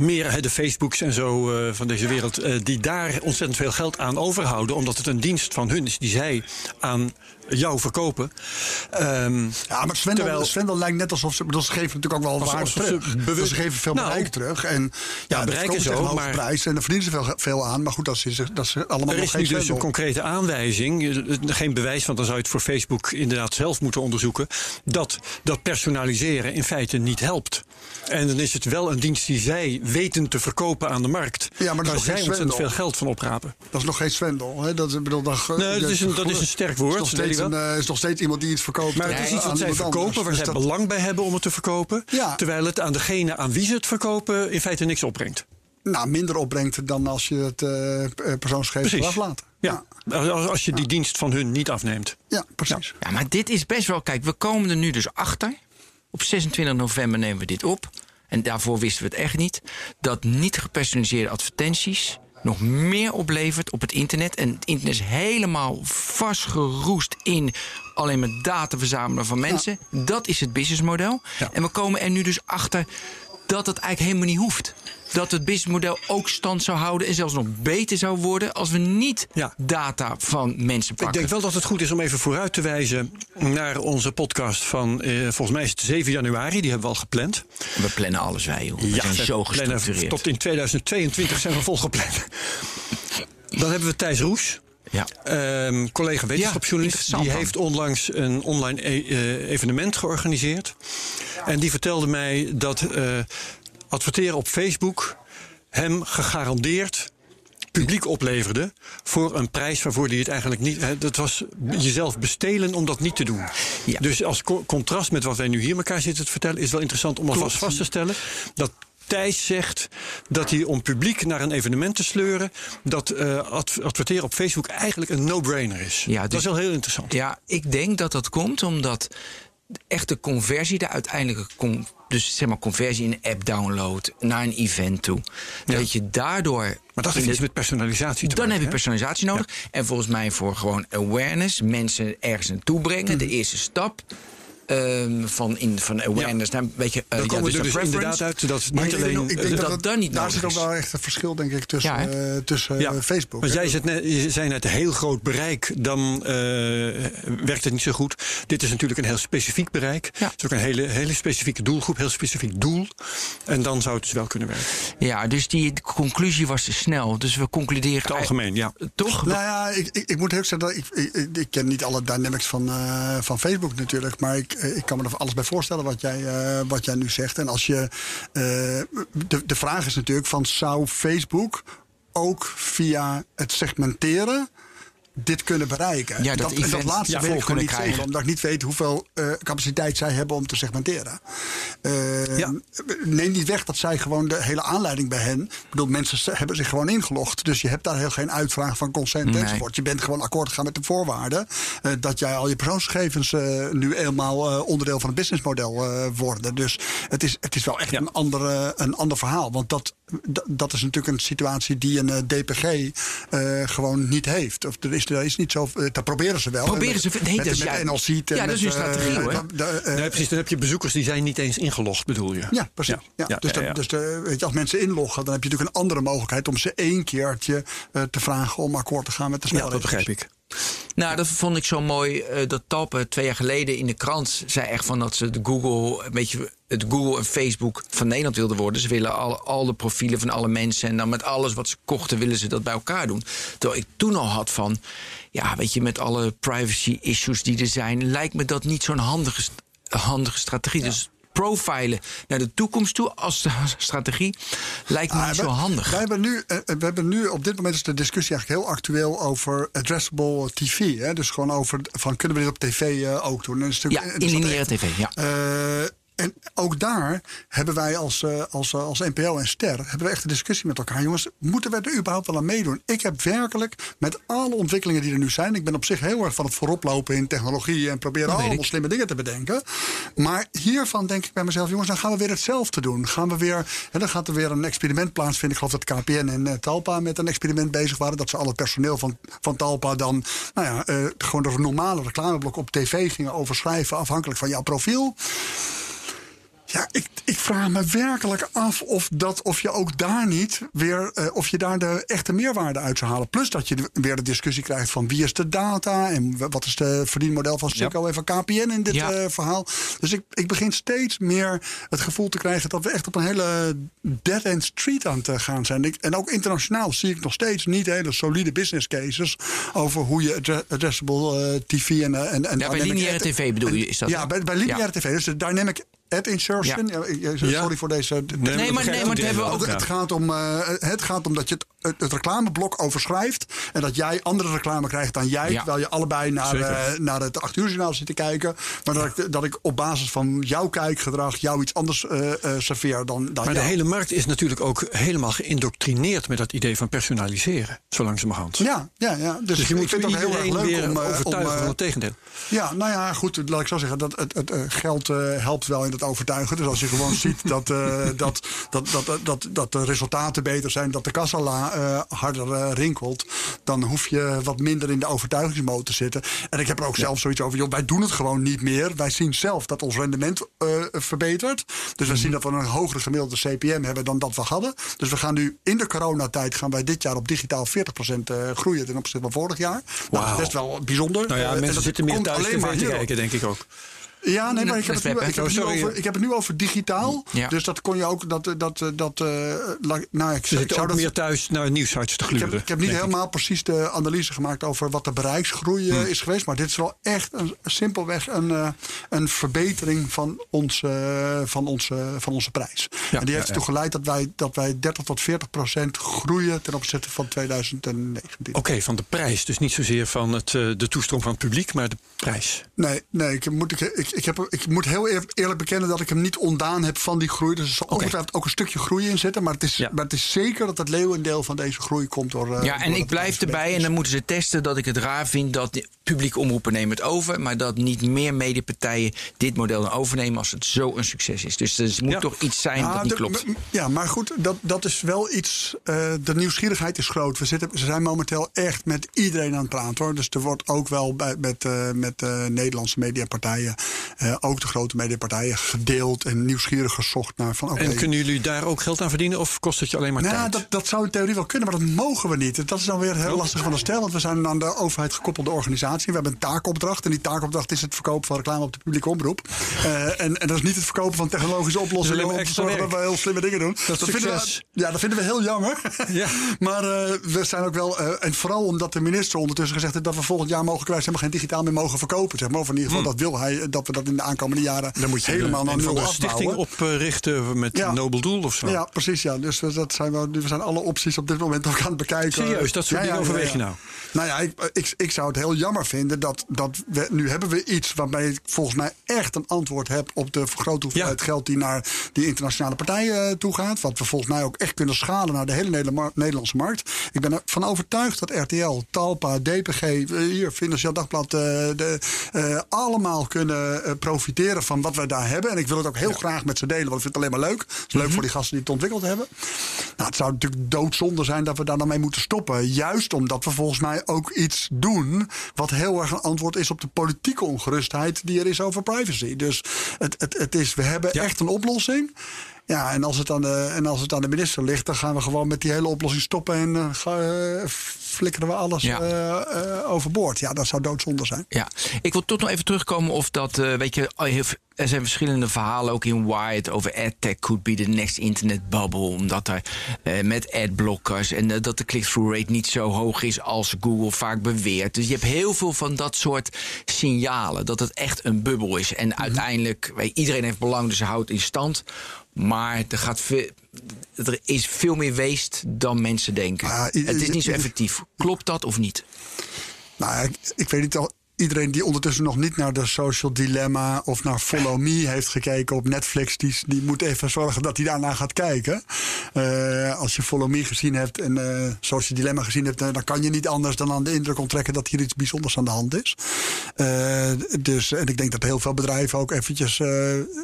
meer, de Facebooks en zo eh, van deze wereld, eh, die daar ontzettend veel geld aan overhouden. Omdat het een dienst van hun is die zij aan jou verkopen. Ehm, Ja, maar Svendel, Terwijl- lijkt net alsof ze... bedoel, ze geven natuurlijk ook wel Alsof waarde ze terug. bewust- Dus ze geven veel Nou, bereik terug. En ja, bereik de verkopen is tegen ook, maar- prijs. En daar verdienen ze veel, veel aan. Maar goed, dat is, dat is allemaal Er nog is geen nu dus een concrete aanwijzing, eh, geen bewijs, want dan zou je het voor Facebook inderdaad zelf moeten onderzoeken, dat dat personaliseren in feite niet helpt. En dan is het wel een dienst die zij weten te verkopen aan de markt. Ja, maar dat is waar nog zij ontzettend veel geld van oprapen. Dat is nog geen zwendel. Hè? Dat, bedoel, Nee, dat is een- dat is een sterk woord, Het is eh, is nog steeds iemand die iets verkoopt. Maar het is iets wat zij verkopen, anders. waar Dus zij dat- belang bij hebben om het te verkopen. Ja. Terwijl het aan degene aan wie ze het verkopen in feite niks opbrengt. nou, minder opbrengt dan als je het eh, eh, persoonsgegevens aflaat. Ja. Als, als je die dienst van hun niet afneemt. ja, precies. Ja, maar dit is best wel. Kijk, we komen er nu dus achter. Op 26 november nemen we dit op. En daarvoor wisten we het echt niet. Dat niet gepersonaliseerde advertenties nog meer oplevert op het internet. En het internet is helemaal vastgeroest in alleen maar data verzamelen van mensen. Dat is het businessmodel. Ja. En we komen er nu dus achter dat het eigenlijk helemaal niet hoeft. Dat het businessmodel ook stand zou houden en zelfs nog beter zou worden als we niet Ja. data van mensen Ik pakken. denk wel dat het goed is om even vooruit te wijzen naar onze podcast van, eh, volgens mij is het 7 januari, die hebben we al gepland. We plannen alles wij, joh. We zijn we zo gestructureerd. Tot in 2022 zijn we volgepland. Dan hebben we Thijs Roes. Ja. Ehm, collega wetenschapsjournalist, die dan. heeft onlangs een online e- eh, evenement georganiseerd. En die vertelde mij dat eh, adverteren op Facebook hem gegarandeerd publiek opleverde voor een prijs waarvoor hij het eigenlijk niet. Hè, dat was jezelf bestelen om dat niet te doen. Ja. Dus als co- contrast met wat wij nu hier elkaar zitten te vertellen, is wel interessant om alvast vast te stellen dat. Thijs zegt dat hij om publiek naar een evenement te sleuren, dat eh, adv- adverteren op Facebook eigenlijk een no-brainer is. Ja, dat dus- is wel heel interessant. Ja, ik denk dat dat komt omdat de echte conversie, de uiteindelijke con- dus zeg maar conversie in een app download naar een event toe, dat je daardoor Maar dat heeft iets met personalisatie te dan maken. heb je personalisatie nodig. En volgens mij voor gewoon awareness, mensen ergens naartoe brengen. De eerste stap ehm, van, in, van awareness naar een beetje. eh, Dan ja, komen we dus er dus een inderdaad uit dat Maar niet ik denk, alleen... ik eh, denk dat het- dat niet daar zit ook wel echt een verschil, denk ik, tussen, Ja, eh, tussen Ja, eh, Facebook. Want jij, zet net, je zei net heel groot bereik, dan eh, werkt het niet zo goed. Dit is natuurlijk een heel specifiek bereik. Ja. Het is ook een hele, hele specifieke doelgroep, heel specifiek doel. En dan zou het dus wel kunnen werken. Ja, dus die conclusie was te snel. Dus we concluderen. Het algemeen, ja. Toch? Nou ja, ik, ik, ik moet heel zeggen dat ik, ik, ik, ik ken niet alle dynamics van, eh, van Facebook natuurlijk. Maar ik, eh, ik kan me er alles bij voorstellen wat jij, eh, wat jij nu zegt. En als je. eh, de, de vraag is natuurlijk: van zou Facebook ook via het segmenteren dit kunnen bereiken? Ja, dat en dat event laatste ja, weet ik gewoon niet krijgen. zeker. Omdat ik niet weet hoeveel eh, capaciteit zij hebben om te segmenteren. Eh, Ja. Neem niet weg dat zij gewoon de hele aanleiding bij hen. Ik bedoel, mensen hebben zich gewoon ingelogd. Dus je hebt daar heel geen uitvraag van consent Nee. enzovoort. Je bent gewoon akkoord gegaan met de voorwaarden. eh, dat jij al je persoonsgegevens nu eenmaal onderdeel van het businessmodel worden. Dus het is, het is wel echt Ja. een, andere, een ander verhaal. Want dat, dat, dat is natuurlijk een situatie die een DPG gewoon niet heeft. Of er is, er is niet zo. eh, dat proberen ze wel. Proberen En ze- nee, met, dat is met ja- NLC. ja, dat is hun strategie, eh, hoor. eh, nee, precies, dan heb je bezoekers die zijn niet eens ingelogd, bedoel je? ja, precies. Ja. Ja, dus ja, ja. dat- dus de, weet je, als mensen inloggen, dan heb je natuurlijk een andere mogelijkheid om ze één keertje eh, te vragen om akkoord te gaan met de Ja, spelregels. dat begrijp ik. Nou, dat vond ik zo mooi. eh, dat Talpe twee jaar geleden in de krant zei echt van dat ze de Google, een beetje het Google en Facebook van Nederland wilden worden. Ze willen al, al de profielen van alle mensen en dan met alles wat ze kochten willen ze dat bij elkaar doen. Terwijl ik toen al had van, ja, weet je, met alle privacy issues die er zijn, lijkt me dat niet zo'n handige, handige strategie. Dus profilen naar de toekomst toe als [laughs] strategie lijkt me Ah, niet we- zo handig. Wij hebben nu, eh, we hebben nu op dit moment is de discussie eigenlijk heel actueel over addressable TV. Hè? Dus gewoon over van kunnen we dit op tv eh, ook doen? En dat is ja, in lineaire tv, ja. Eh, en ook daar hebben wij als, eh, als, eh, als NPO en Ster hebben we echt een discussie met elkaar. Jongens, moeten we er überhaupt wel aan meedoen? Ik heb werkelijk met alle ontwikkelingen die er nu zijn. Ik ben op zich heel erg van het vooroplopen in technologie en proberen allemaal ik. slimme dingen te bedenken. Maar hiervan denk ik bij mezelf, jongens, dan gaan we weer hetzelfde doen. Gaan we weer, hè, dan gaat er weer een experiment plaatsvinden. Ik geloof dat KPN en eh, Talpa met een experiment bezig waren. Dat ze al het personeel van, van Talpa dan, nou ja, eh, gewoon de normale reclameblok op tv gingen overschrijven. Afhankelijk van jouw profiel. Ja, ik, ik vraag me werkelijk af of, dat, of je ook daar niet weer, eh, of je daar de echte meerwaarde uit zou halen. Plus dat je weer de discussie krijgt van wie is de data en wa- wat is de verdienmodel van Cisco en van KPN in dit Ja. eh, verhaal. Dus ik, ik begin steeds meer het gevoel te krijgen dat we echt op een hele dead-end street aan het gaan zijn. Ik, en ook internationaal zie ik nog steeds niet hele solide business cases over hoe je addre- addressable eh, TV en, eh, en, en Ja, bij lineaire tv bedoel je, is dat, Ja, bij, bij lineaire tv. Dus de dynamic ad insertion. Ja. eh, Sorry Ja. voor deze. Nee, maar, nee, maar het hebben we ook, ook. Het, gaat om, eh, het gaat om dat je het, het, het reclameblok overschrijft. En dat jij andere reclame krijgt dan jij. Ja. Terwijl je allebei naar, eh, naar het 8 uur journaal zit te kijken. Maar dat ik, dat ik op basis van jouw kijkgedrag jou iets anders eh, serveer dan, dan Maar de hele markt is natuurlijk ook helemaal geïndoctrineerd met dat idee van personaliseren, zo langzamerhand. Ja, ja, ja. Dus, Dus je moet vind dat heel erg leuk om, overtuigen om, van het tegendeel. Ja, nou ja, goed. Laat ik zo zeggen. Dat het, het, geld helpt wel in het overtuigen. Dus als je gewoon [laughs] ziet dat, dat, dat, dat, dat, dat, dat de resultaten beter zijn, dat de kassa eh, harder eh, rinkelt, dan hoef je wat minder in de overtuigingsmode te zitten. En ik heb er ook zelf zoiets over. Joh, wij doen het gewoon niet meer. Wij zien zelf dat ons rendement eh, verbetert. Dus we zien dat we een hogere gemiddelde CPM hebben dan dat we hadden. Dus we gaan nu in de coronatijd gaan wij dit jaar op digitaal 40% eh, groeien ten opzichte van vorig jaar. Nou, dat is best wel bijzonder. Nou ja, en mensen zitten meer thuis te kijken, denk ik ook. Ja, nee, maar ik heb, Dat het nu, ik, heb het Oh, nu over, ik heb het nu over digitaal. Ja. Dus dat kon je ook. Dat, dat, dat, eh, la- nou, ik, zou ook dat, meer thuis naar nieuwsites te ik gluren. heb, ik heb niet helemaal precies de analyse gemaakt over wat de bereiksgroei eh, is geweest. Maar dit is wel echt een, simpelweg een, eh, een verbetering van onze, van onze, van onze prijs. Ja, en die heeft ja, ertoe geleid dat wij, dat wij 30 tot 40 procent groeien ten opzichte van 2019. Oké, van de prijs. Dus niet zozeer van het, eh, de toestroom van het publiek, maar de prijs. Nee, nee ik, moet, ik, ik, heb, ik moet heel eer- eerlijk bekennen dat ik hem niet ontdaan heb van die groei. Dus er zal ook een stukje groei in zitten. Maar het is, Ja. maar het is zeker dat het leeuwendeel van deze groei komt door. eh, Ja, en door ik blijf erbij en dan moeten ze testen dat ik het raar vind dat de publieke omroepen nemen het over, maar dat niet meer mediepartijen dit model dan overnemen als het zo een succes is. Dus er moet Ja. toch iets zijn dat niet klopt. Ja, maar goed, dat, dat is wel iets. eh, de nieuwsgierigheid is groot. We, zitten, ze zijn momenteel echt met iedereen aan het praten hoor. Dus er wordt ook wel bij, met, eh, met Nederlandse mediapartijen, eh, ook de grote mediapartijen, gedeeld en nieuwsgierig gezocht naar van oké. En kunnen jullie daar ook geld aan verdienen of kost het je alleen maar Nou, tijd? dat, dat zou in theorie wel kunnen, maar dat mogen we niet. Dat is dan weer Oh. heel lastig van de stel. Want we zijn aan de overheid gekoppelde organisatie. We hebben een taakopdracht. En die taakopdracht is het verkopen van reclame op de publieke omroep. Eh, en, en dat is niet het verkopen van technologische oplossingen. om te zorgen dat we heel slimme dingen doen. Dat vinden we, ja, dat vinden we heel jammer. Ja. [laughs] maar eh, we zijn ook wel. en vooral omdat de minister ondertussen gezegd heeft dat we volgend jaar mogelijk helemaal geen digitaal meer mogen verkopen. Zeg maar. Of in ieder geval, dat wil hij. eh, Dat we dat in de aankomende jaren. Dan moet je helemaal een, naar nul afbouwen. stichting oprichten met Ja. een nobel doel of zo. Ja, precies. Ja. Dus we, dat zijn we, we zijn alle opties op dit moment ook aan het bekijken. Serieus, dat soort dingen overweeg je nou? Nou ja, ik, ik, ik zou het heel jammer vinden dat, dat we, nu hebben we iets waarmee ik volgens mij echt een antwoord heb op de vergrote hoeveelheid geld die naar die internationale partijen eh, toe gaat. Wat we volgens mij ook echt kunnen schalen naar de hele Nederla- Nederlandse markt. Ik ben ervan overtuigd dat RTL, Talpa, DPG, eh, hier Financieel Dagblad, eh, de, eh, allemaal kunnen eh, profiteren van wat wij daar hebben. En ik wil het ook heel graag met ze delen, want ik vind het alleen maar leuk. Het is Mhm. leuk voor die gasten die het ontwikkeld hebben. Nou, het zou natuurlijk doodzonde zijn dat we daar dan mee moeten stoppen. Juist omdat we volgens mij ook iets doen wat heel erg een antwoord is op de politieke ongerustheid die er is over privacy. Dus het, het, het is, we hebben Ja. echt een oplossing. Ja, en als, het aan de, en als het aan de minister ligt, dan gaan we gewoon met die hele oplossing stoppen en eh, eh, flikkeren we alles Ja. eh, overboord. Ja, dat zou doodzonde zijn. Ja, ik wil toch nog even terugkomen of dat, eh, weet je, er zijn verschillende verhalen ook in Wired over AdTech could be the next internet bubble. Omdat er met adblockers en dat de click-through rate niet zo hoog is als Google vaak beweert. Dus je hebt heel veel van dat soort signalen dat het echt een bubbel is. En uiteindelijk, weet, iedereen heeft belang, dus ze houdt in stand. Maar er, gaat veel, er is veel meer weest dan mensen denken. I- het is niet zo effectief. Klopt dat of niet? Nou, ik, ik weet niet al. Iedereen die ondertussen nog niet naar de Social Dilemma of naar Follow Me heeft gekeken op Netflix, die, die moet even zorgen dat hij daarna gaat kijken. Eh, als je Follow Me gezien hebt en eh, Social Dilemma gezien hebt, eh, dan kan je niet anders dan aan de indruk onttrekken dat hier iets bijzonders aan de hand is. Dus, en ik denk dat heel veel bedrijven ook eventjes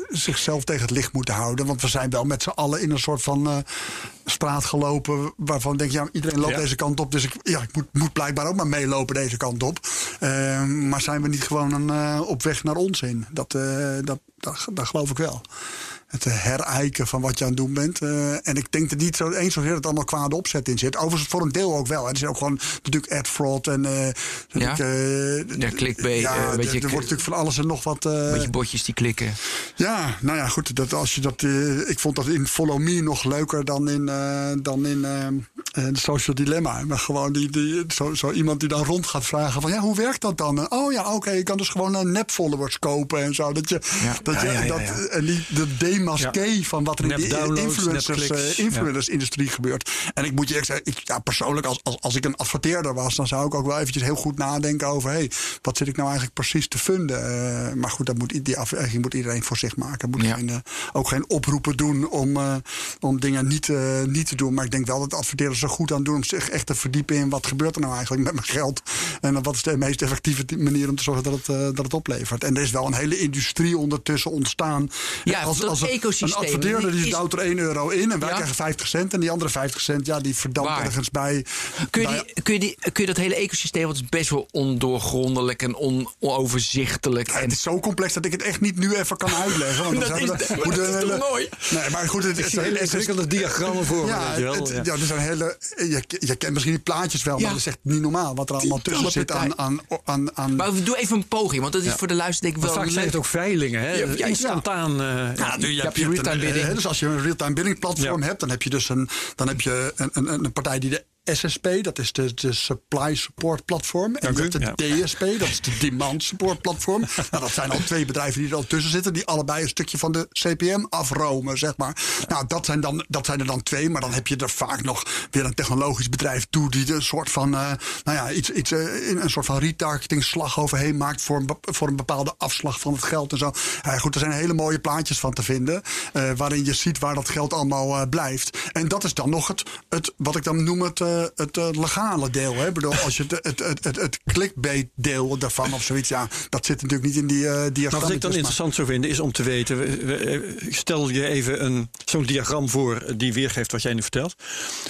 zichzelf tegen het licht moeten houden. Want we zijn wel met z'n allen in een soort van straat gelopen waarvan ik denk, ja, iedereen loopt Ja. deze kant op. Dus ik, ja, ik moet, moet blijkbaar ook maar meelopen deze kant op. Eh, maar zijn we niet gewoon een, eh, op weg naar onzin? Dat, eh, dat, dat, dat geloof ik wel. Het herijken van wat je aan het doen bent. Eh, en ik denk er niet zo eens zozeer dat het allemaal kwade opzet in zit. Overigens voor een deel ook wel. Het is ook gewoon natuurlijk ad fraud en eh, Ja? eh, Ja, clickbait, Ja, eh, er- beetje er wordt natuurlijk van alles en nog wat. eh, Beetje botjes die klikken. ja, nou ja, goed. Dat, als je dat, eh, ik vond dat in Follow Me nog leuker dan in, eh, dan in eh, eh, Social Dilemma. Maar gewoon die, die, zo, zo iemand die dan rond gaat vragen van... ja, hoe werkt dat dan? En, oh ja, oké, je kan dus gewoon een nep-followers kopen en zo. Dat je, Ja. dat je dat. En die, de demasqué van wat er in influencers, kliks. eh, influencers-industrie gebeurt. En ik moet je echt zeggen, ik, ja, persoonlijk, als, als, als ik een adverteerder was... dan zou ik ook wel eventjes heel goed nadenken over... hey, wat zit ik nou eigenlijk precies te vinden? Eh, maar goed, dat moet, die afweging moet iedereen voor zich maken. Moet Ja. geen, eh, ook geen oproepen doen om, eh, om dingen niet, eh, niet te doen. Maar ik denk wel dat adverteerders er goed aan doen... om zich echt te verdiepen in wat gebeurt er nou eigenlijk met mijn geld. En wat is de meest effectieve manier om te zorgen dat het, dat het oplevert. En er is wel een hele industrie ondertussen ontstaan. Ja, als, als een, ecosysteem, Een adverteerder die is- duwt er 1 euro in en wij Ja. krijgen 50 cent. En die andere 50 cent, ja, die verdampt Waar? ergens bij. Kun je, bij- die, kun, je die, kun je dat hele ecosysteem, wat is best wel ondoorgrondelijk en on, onoverzichtelijk. Ja, En, het is zo complex dat ik het echt niet nu even kan uitleggen. Want [laughs] dan [laughs] Dat is- we- dat we is hele- toch mooi? Nee, maar goed, het, Ik is hele ingewikkelde diagrammen voor Ja, weet je wel. het- Ja. ja, er zijn hele. Je, je kent misschien die plaatjes wel, Ja. maar dat is echt niet normaal wat er allemaal tussen zit aan. aan, aan, aan maar we doen even een poging, want dat is voor de luisteraar denk ik wel vaak zijn het ook veilingen, hè? Ja, ja, Je, hebt, je hebt een, bidding. dus als je een real-time bidding platform hebt, dan heb je dus een, dan heb je een, een, een partij die de SSP, dat is de, de Supply Support Platform. En u, hebt de DSP, dat is de Demand Support Platform. [laughs] nou, dat zijn al twee bedrijven die er al tussen zitten, die allebei een stukje van de CPM afromen, zeg maar. Nou, dat zijn, dan, dat zijn er dan twee, maar dan heb je er vaak nog weer een technologisch bedrijf toe die een soort van, eh, nou ja, iets, iets, eh, in een soort van retargeting slag overheen maakt voor een, voor een bepaalde afslag van het geld en zo. Ja, goed, er zijn hele mooie plaatjes van te vinden, eh, waarin je ziet waar dat geld allemaal blijft. En dat is dan nog het, het wat ik dan noem het, eh, het eh, legale deel. Hè? Bedoel, als je het, het, het, het, het clickbait deel daarvan of zoiets, ja, dat zit natuurlijk niet in die eh Maar wat ik dan maar- interessant zou vinden, is om te weten. we- we- Stel je even een- zo'n diagram voor die weergeeft wat jij nu vertelt.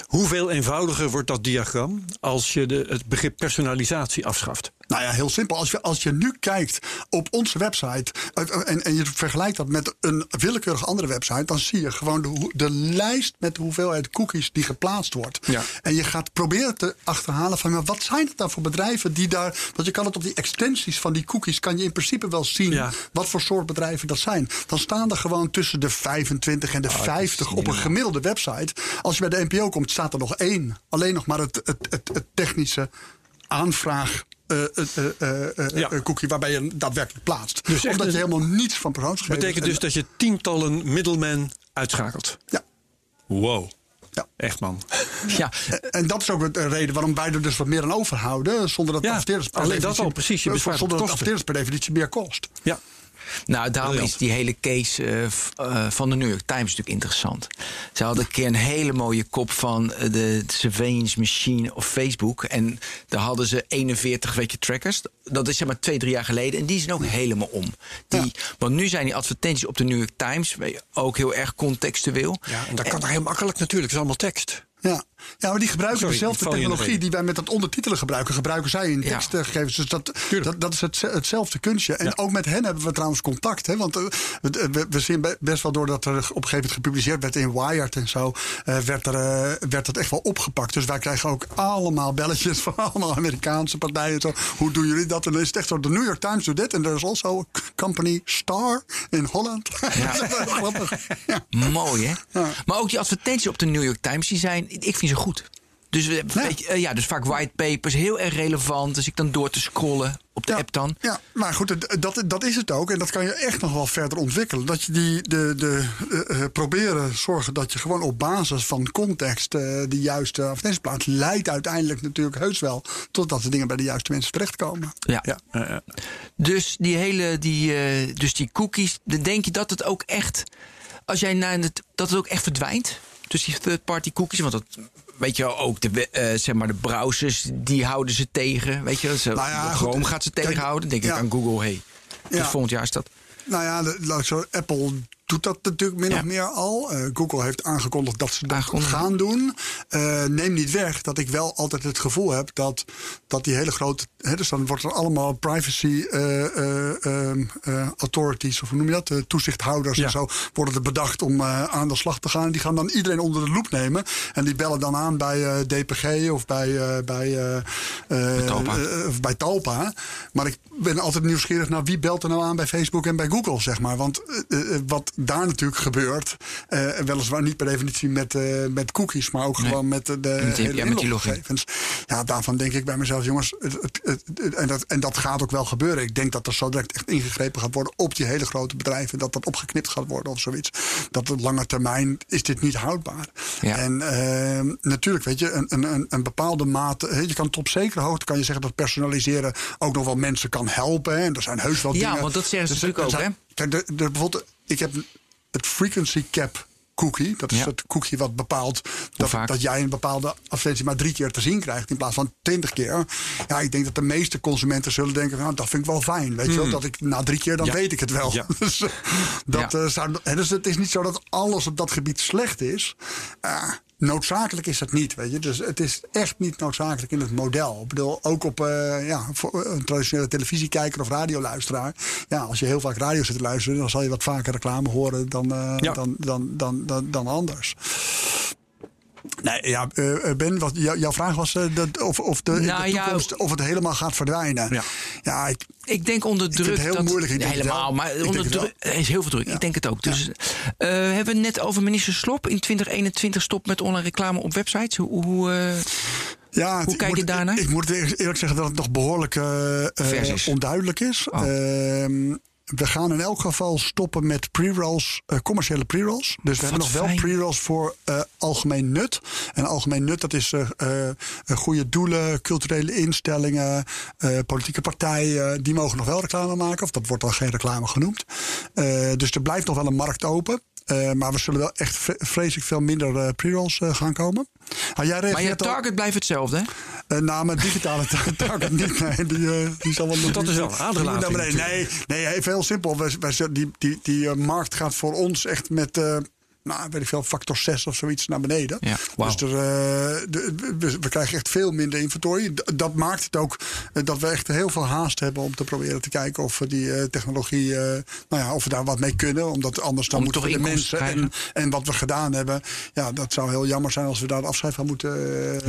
Hoeveel eenvoudiger wordt dat diagram als je de, het begrip personalisatie afschaft? Nou ja, heel simpel. Als je, als je nu kijkt op onze website eh, en, en je vergelijkt dat met een willekeurige andere website, dan zie je gewoon de, de lijst met de hoeveelheid cookies die geplaatst wordt. Ja. En je gaat proberen te achterhalen van maar wat zijn het dan voor bedrijven die daar. Want je kan het op die extensies van die cookies kan je in principe wel zien Ja. wat voor soort bedrijven dat zijn. Dan staan er gewoon tussen de 25 en de 50 op een gemiddelde website. Als je bij de NPO komt, staat er nog één. Alleen nog maar het, het, het, het technische aanvraag. Eh, eh, eh, eh, Ja. eh, cookie waarbij je hem daadwerkelijk plaatst. Dus Omdat je een- helemaal niets van persoonsgegevens... betekent dus en- dat je tientallen middelmen uitschakelt. Ja. Wow. Ja. Echt man. Ja, En dat is ook de reden waarom wij er dus wat meer aan overhouden. Zonder dat Ja, adverteerders per alleen dat al, precies. Je bespaart Zonder dat kosten. adverteerders per definitie meer kost. Ja. Nou, daarom is die hele case eh, eh, van de New York Times natuurlijk interessant. Ze hadden een keer een hele mooie kop van eh, de surveillance machine op Facebook. En daar hadden ze 41 weet je, trackers. Dat is zeg maar twee, drie jaar geleden. En die zijn ook helemaal om. Die, Want nu zijn die advertenties op de New York Times ook heel erg contextueel. ja, en dat kan toch heel makkelijk natuurlijk. Het is allemaal tekst. Ja. Ja, maar die gebruiken Sorry, dezelfde technologie die wij met het ondertitelen gebruiken. Gebruiken zij in tekstgegevens. Dus dat, dat, dat is het, hetzelfde kunstje. En ook met hen hebben we trouwens contact. Hè? Want eh, we, we- zien be- best wel doordat er op een gegeven moment gepubliceerd werd in Wired en zo. eh, werd, er, eh, werd dat echt wel opgepakt. Dus wij krijgen ook allemaal belletjes [laughs] van allemaal Amerikaanse partijen. Zo, Hoe doen jullie dat? En dan is het echt zo. De New York Times doet dit. En er is also a company Star in Holland. [laughs] dat is wel grappig. Ja. Mooi, hè? Maar ook die advertenties op de New York Times, die zijn, ik vind goed. Dus, we- weet je, eh, ja, dus vaak white papers, heel erg relevant. Dus ik dan door te scrollen op de Ja, app dan. Ja, maar goed, dat, dat is het ook. En dat kan je echt nog wel verder ontwikkelen. Dat je die de, de, eh, eh, proberen zorgen dat je gewoon op basis van context eh, de juiste advertenties plaatst. Leidt uiteindelijk natuurlijk heus wel totdat de dingen bij de juiste mensen terechtkomen. Ja. Ja. ja, ja. Dus die hele, die, eh, dus die cookies, denk je dat het ook echt, als jij naar het, dat het ook echt verdwijnt? Dus die third-party cookies, want dat weet je wel, ook de, eh, zeg maar de browsers, die houden ze tegen. Weet je, wel, Nou ja, de goed, Chrome gaat ze tegenhouden. Denk ja. ik aan Google, hey, Ja. volgend jaar is dat. Nou ja, de- laat ik zo, Apple doet dat natuurlijk min Ja. of meer al. Eh, Google heeft aangekondigd dat ze dat Aangekondigd. gaan doen. Eh, neem niet weg dat ik wel altijd het gevoel heb dat, dat die hele grote. Hè, dus dan wordt er allemaal privacy eh, eh, ehm, eh, authorities, of hoe noem je dat? Toezichthouders Ja. en zo, worden er bedacht om aan de slag te gaan. Die gaan dan iedereen onder de loep nemen. En die bellen dan aan bij DPG of bij, bij, Talpa. bij Talpa. Maar ik ben altijd nieuwsgierig naar wie belt er nou aan bij Facebook en bij Google, zeg maar. Want wat daar natuurlijk gebeurt, eh, weliswaar niet per definitie met, eh, met cookies, maar ook Nee. gewoon met eh, de Met die- hele ja, met die inloggegevens. Ja, daarvan denk ik bij mezelf, jongens, het, het, en, dat, en dat gaat ook wel gebeuren. Ik denk dat er zo direct echt ingegrepen gaat worden op die hele grote bedrijven, dat dat opgeknipt gaat worden of zoiets. Dat op lange termijn is dit niet houdbaar. Ja. En eh, natuurlijk, weet je, een, een, een, bepaalde mate, hè, je kan tot op zekere hoogte kan je zeggen dat personaliseren ook nog wel mensen kan helpen. Hè, en er zijn heus wel Ja, dingen. want dat zeggen ze Dus natuurlijk ook, zijn- Kijk, de, de, bijvoorbeeld, ik heb het frequency cap cookie. Dat is Ja. het cookie wat bepaalt dat, dat jij een bepaalde advertentie maar drie keer te zien krijgt in plaats van twintig keer. Ja, ik denk dat de meeste consumenten zullen denken, nou, dat vind ik wel fijn. Weet je wel, dat ik na drie keer dan Ja. weet ik het wel. Ja. [laughs] dus, eh, dat, eh, zou, dus het is niet zo dat alles op dat gebied slecht is. Ah, noodzakelijk is dat niet, weet je. Dus het is echt niet noodzakelijk in het model. Ik bedoel, ook op eh, ja, voor een traditionele televisiekijker of radioluisteraar. Ja, als je heel vaak radio zit te luisteren, dan zal je wat vaker reclame horen dan, eh, Ja. dan, dan, dan, dan, dan anders. Nee, ja, eh, eh, Ben, wat, jou- jouw vraag was eh, dat, of, of, de, in Nou de ja, toekomst, of het helemaal gaat verdwijnen. Ja. ja ik, Ik denk onder vind het druk. heel dat, moeilijk, ik helemaal, maar onder druk. Er is heel veel druk. Ik denk het ook. Dus hebben we het net over minister Slop in 2021 stopt met online reclame op websites. Hoe, hoe, Ja, Hoe kijk moet- je daarnaar? Ik, ik moet eerlijk zeggen dat het nog behoorlijk eh, eh, onduidelijk is. Oh. Ehm, we gaan in elk geval stoppen met pre-rolls, eh, commerciële pre-rolls. Dus we hebben nog wel pre-rolls voor eh, algemeen nut. En algemeen nut, dat is eh, goede doelen, culturele instellingen, politieke partijen. Die mogen nog wel reclame maken, of dat wordt dan geen reclame genoemd. Dus er blijft nog wel een markt open. Eh, maar we zullen wel echt vre- vreselijk veel minder eh, pre-rolls eh, gaan komen. Ah, jij maar je al- target blijft hetzelfde. Hè? uh, nou, mijn digitale ta- [laughs] target niet. Nee, die, die zal wel dat is wel een aderlating. Nee, nee, even heel simpel. Wij, wij, zullen- die die, die markt gaat voor ons echt met. Nou, weet ik veel, factor 6 of zoiets naar beneden. Ja. Dus er, eh, de- we, we krijgen echt veel minder inventory. D- Dat maakt het ook eh, dat we echt heel veel haast hebben om te proberen te kijken of we die eh, technologie, eh, nou ja, of we daar wat mee kunnen. Omdat anders dan Om moeten de mensen en, en wat we gedaan hebben. Ja, dat zou heel jammer zijn als we daar afscheid van moeten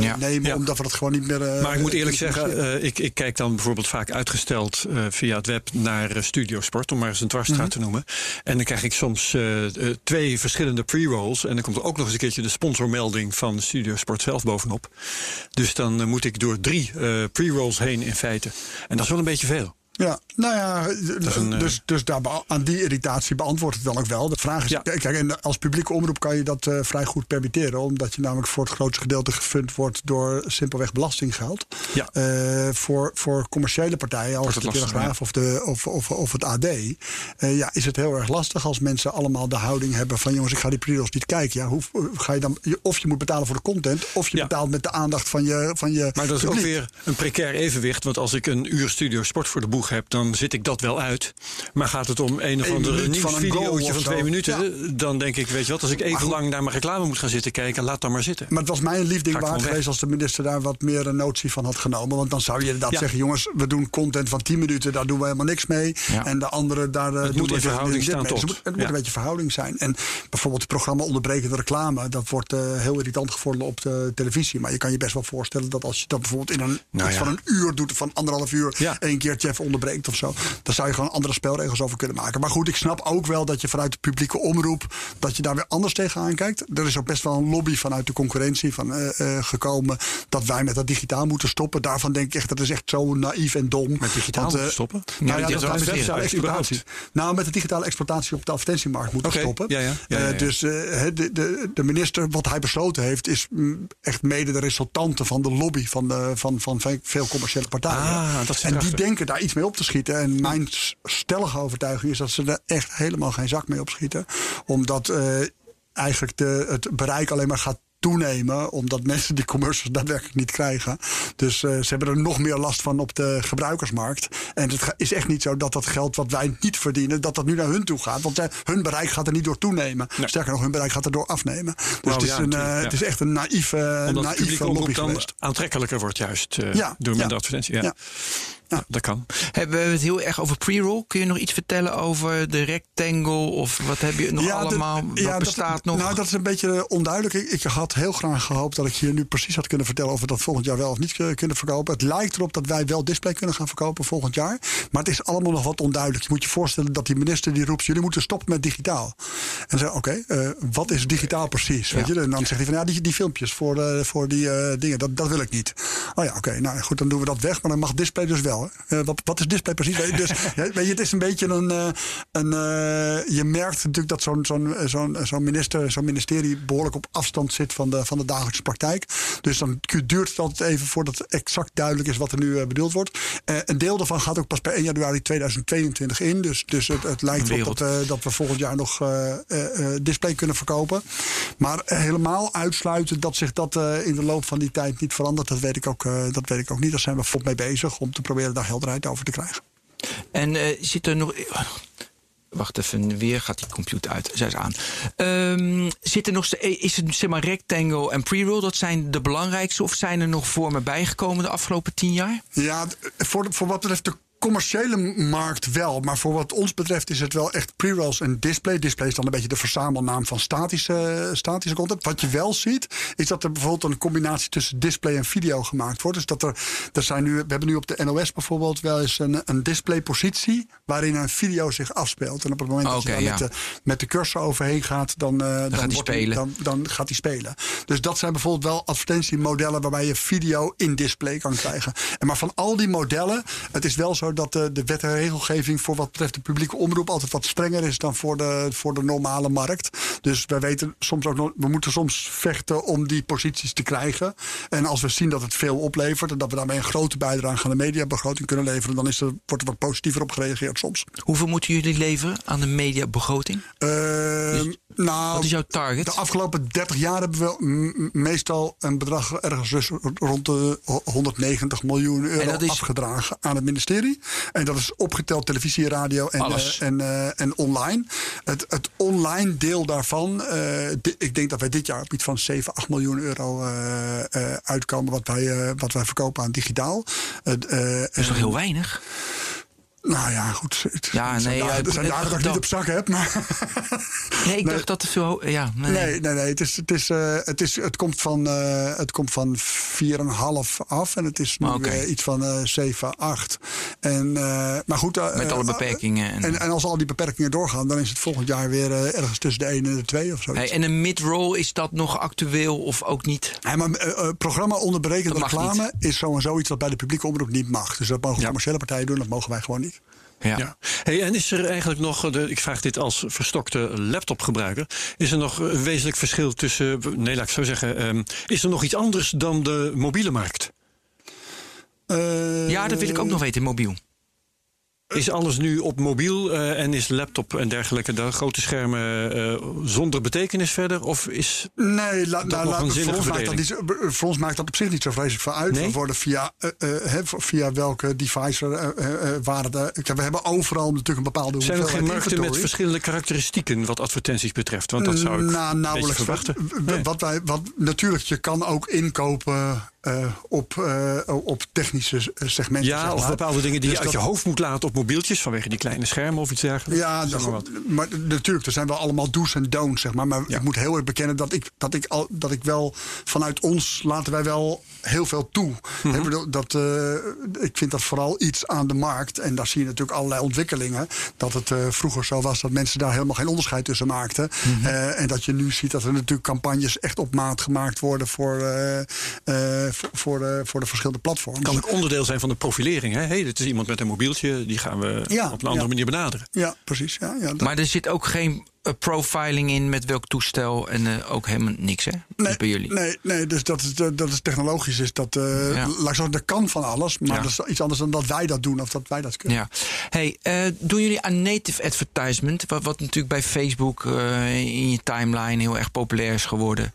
Ja. nemen. Ja. Omdat we dat gewoon niet meer. eh, Maar ik moet eerlijk zeggen, eh, ik, ik kijk dan bijvoorbeeld vaak uitgesteld eh, via het web naar Studio Sport, om maar eens een dwarsstraat Mhm. te noemen. En dan krijg ik soms twee verschillende pre-rolls. En dan komt er ook nog eens een keertje de sponsormelding van Studio Sport zelf bovenop. Dus dan eh, moet ik door drie eh, pre-rolls heen in feite. En dat is wel een beetje veel. Ja, nou ja, een, eh, dus, dus daar aan die irritatie beantwoordt het dan ook wel. De vraag is, Ja. kijk, en als publieke omroep kan je dat eh, vrij goed permitteren. Omdat je namelijk voor het grootste gedeelte gefund wordt door simpelweg belastinggeld. Ja. Eh, voor, voor commerciële partijen als de Telegraaf of, de, of, of, of het AD. ja, is het heel erg lastig als mensen allemaal de houding hebben van... jongens, ik ga die pre-rolls niet kijken. Ja, hoe, ga je dan, of je moet betalen voor de content... of je Ja. betaalt met de aandacht van je van je Maar dat is ook weer een precair evenwicht. Want als ik een uur Studio Sport voor de boeg heb, dan zit ik dat wel uit. Maar gaat het om een of andere van een van zo. twee minuten... dan denk ik, weet je wat, als ik even lang naar mijn reclame moet gaan zitten kijken... laat dan maar zitten. Maar het was mij een lief ding Ga ik waard geweest weg. als de minister daar wat meer een notie van had genomen. Want dan zou je inderdaad Ja. zeggen: jongens, we doen content van 10 minuten, daar doen we helemaal niks mee. Ja. En de andere, daar. eh, doen moet we in verhouding staan mee. Dus. Het moet, het een beetje verhouding zijn. En bijvoorbeeld het programma Onderbrekende Reclame, dat wordt eh, heel irritant gevonden op de televisie. Maar je kan je best wel voorstellen dat als je dat bijvoorbeeld in een Nou van een uur doet, van anderhalf uur, één keer Jeff onderbreekt of zo. Dan zou je gewoon andere spelregels over kunnen maken. Maar goed, ik snap ook wel dat je vanuit de publieke omroep, dat je daar weer anders tegenaan kijkt. Er is ook best wel een lobby vanuit de concurrentie van, eh, eh, gekomen dat wij met dat digitaal moeten stoppen. Daarvan denk ik echt, dat is echt zo naïef en dom. Met digitaal Want, eh, stoppen? Nou Ja, dat is digitale exploitatie. Nou, met de digitale exploitatie op de advertentiemarkt moeten stoppen. ja, ja. Ja, ja, ja. dus de, de, de minister, wat hij besloten heeft, is mm, echt mede de resultante van de lobby van, de, van, van ve- veel commerciële partijen. Ah, en die denken daar iets mee op te schieten. En mijn stellige overtuiging is dat ze er echt helemaal geen zak mee opschieten. Omdat eh, eigenlijk de, het bereik alleen maar gaat toenemen, omdat mensen die commercials daadwerkelijk niet krijgen. Dus eh, ze hebben er nog meer last van op de gebruikersmarkt. En het is echt niet zo dat dat geld wat wij niet verdienen, dat dat nu naar hun toe gaat. Want zij- hun bereik gaat er niet door toenemen. Sterker nog, hun bereik gaat er door afnemen. Dus Nou, het, is ja, een, eh, ja. het is echt een naïeve, naïeve lobby dan geweest. aantrekkelijker wordt juist eh, Ja, door minder ja. advertentie. Ja. Ja. Ja, dat kan. Hebben we het heel erg over pre-roll? Kun je nog iets vertellen over de rectangle? Of wat heb je nog allemaal? ja, wat bestaat dat, nog? Nou, dat is een beetje onduidelijk. Ik, ik had heel graag gehoopt dat ik hier nu precies had kunnen vertellen of we dat volgend jaar wel of niet k- kunnen verkopen. Het lijkt erop dat wij wel display kunnen gaan verkopen volgend jaar. Maar het is allemaal nog wat onduidelijk. Je moet je voorstellen dat die minister die roept: jullie moeten stoppen met digitaal. En dan oké, eh, wat is digitaal precies? Weet je? En dan zegt hij van ja, die, die filmpjes voor, eh, voor die eh, dingen, dat, dat wil ik niet. Oh ja, oké, nou goed, dan doen we dat weg. Maar dan mag display dus wel. Eh, wat, wat is display precies? Dus [laughs] weet je, het is een beetje een. eh, een eh, je merkt natuurlijk dat zo'n zo'n zo'n zo'n minister, zo'n ministerie behoorlijk op afstand zit van de, van de dagelijkse praktijk. Dus dan duurt het altijd even voordat het exact duidelijk is wat er nu bedoeld wordt. Een deel daarvan gaat ook pas per 1 januari 2022 in. Dus, dus het, het lijkt erop Wereld. dat, dat we volgend jaar nog display kunnen verkopen. Maar helemaal uitsluiten dat zich dat in de loop van die tijd niet verandert, dat weet ik ook, dat weet ik ook niet. Daar zijn we vol mee bezig om te proberen daar helderheid over te krijgen. En eh, zit er nog. Wacht even, weer gaat die computer uit. Zij is aan. Ehm, zit er nog, ste- is het zeg maar rectangle en pre-roll, dat zijn de belangrijkste? Of zijn er nog vormen bijgekomen de afgelopen tien jaar? Ja, voor, voor wat betreft de commerciële markt wel. Maar voor wat ons betreft is het wel echt pre-rolls en display. Display is dan een beetje de verzamelnaam van statische, statische content. Wat je wel ziet, is dat er bijvoorbeeld een combinatie tussen display en video gemaakt wordt. Dus dat er, er zijn nu, we hebben nu op de NOS bijvoorbeeld wel eens een, een displaypositie waarin een video zich afspeelt. En op het moment dat je daar ja. met, de, met de cursor overheen gaat, dan, eh, dan, gaat hij wordt spelen. dan, dan gaat hij spelen. Dus dat zijn bijvoorbeeld wel advertentiemodellen waarbij je video in display kan krijgen. En maar van al die modellen, het is wel zo dat de, de wet en regelgeving voor wat betreft de publieke omroep altijd wat strenger is dan voor de, voor de normale markt. Dus wij weten soms ook nog, we moeten soms vechten om die posities te krijgen. En als we zien dat het veel oplevert en dat we daarmee een grote bijdrage aan de mediabegroting kunnen leveren, dan is er, wordt er wat positiever op gereageerd soms. Hoeveel moeten jullie leveren aan de mediabegroting? Ehm, nou, Wat is jouw target? De afgelopen 30 jaar hebben we meestal een bedrag ergens dus rond de 190 miljoen euro afgedragen aan het ministerie. En dat is opgeteld televisie, radio en, eh, en, eh, en online. Het, het online deel daarvan, eh, ik denk dat wij dit jaar op iets van 7, 8 miljoen euro uitkomen wat wij, wat wij verkopen aan digitaal. Dat is toch en- heel weinig? Nou ja, goed. Het, Ja, er nee, ja, er zijn dagen dat ik niet op zak heb, maar... Nee, ik Nee. dacht dat het ho- Ja, nee. Nee, nee, nee. Het, is, het, is, eh, het, is, het komt van, eh het komt van 4,5 af. En het is nu eh, iets van eh 7, 8. En, eh, maar goed. eh, Met alle eh, beperkingen. En, En, en als al die beperkingen doorgaan, dan is het volgend jaar weer eh, ergens tussen de 1 en de 2 of zo. Hey, en een mid-roll, is dat nog actueel of ook niet? Ja, maar eh, eh, programma onder berekende Dat mag reclame is zo en zo iets wat bij de publieke omroep niet mag. Dus dat mogen Ja. commerciële partijen doen, dat mogen wij gewoon niet. Ja. Ja. Hey, en is er eigenlijk nog, de, ik vraag dit als verstokte laptopgebruiker, is er nog een wezenlijk verschil tussen, nee laat ik zo zeggen, ehm, is er nog iets anders dan de mobiele markt? Eh, Ja, dat wil ik ook nog weten, mobiel. Is alles nu op mobiel eh, en is laptop en dergelijke, de grote schermen, eh, zonder betekenis verder? Of is Nee, la, nou, nog la- een voor, ons maakt dat niet, voor ons maakt dat op zich niet zo vreselijk veel uit. Nee? We worden via, eh, via welke device waren de, We hebben overal natuurlijk een bepaalde zijn er geen markten met verschillende karakteristieken wat advertenties betreft? Want dat zou ik Nou, nauwelijks verwachten. Nee. Wat wij, wat, natuurlijk, je kan ook inkopen eh, op, eh, op technische eh, segmenten. Ja, zeg of maar. bepaalde dingen die Dus je uit dat- je hoofd moet laten op mobieltjes vanwege die kleine schermen of iets dergelijks. Ja, Zeg maar wat. maar natuurlijk, er zijn wel allemaal do's en don'ts, zeg maar. Maar Ja. ik moet heel erg bekennen dat ik, dat, ik al, dat ik wel vanuit ons laten wij wel heel veel toe. Mhm. Dat, ik vind dat vooral iets aan de markt. En daar zie je natuurlijk allerlei ontwikkelingen. Dat het vroeger zo was dat mensen daar helemaal geen onderscheid tussen maakten. Mhm. En dat je nu ziet dat er natuurlijk campagnes echt op maat gemaakt worden voor, voor, voor, de, voor de verschillende platforms. kan ook onderdeel zijn van de profilering. Hè? Hey, dit is iemand met een mobieltje, die gaan we Ja, op een andere ja. manier benaderen. Ja, precies. Ja, ja, dat- Maar er zit ook geen eh, profiling in met welk toestel en eh, ook helemaal niks, hè? Niet bij jullie. Nee, nee dus dat is, dat is technologisch. Is dat, eh, Ja. Laat ik zeggen, dat kan van alles. Maar Ja. dat is iets anders dan dat wij dat doen of dat wij dat kunnen. Ja. Hey, eh, doen jullie aan native advertisement? Wat, wat natuurlijk bij Facebook eh, in je timeline heel erg populair is geworden.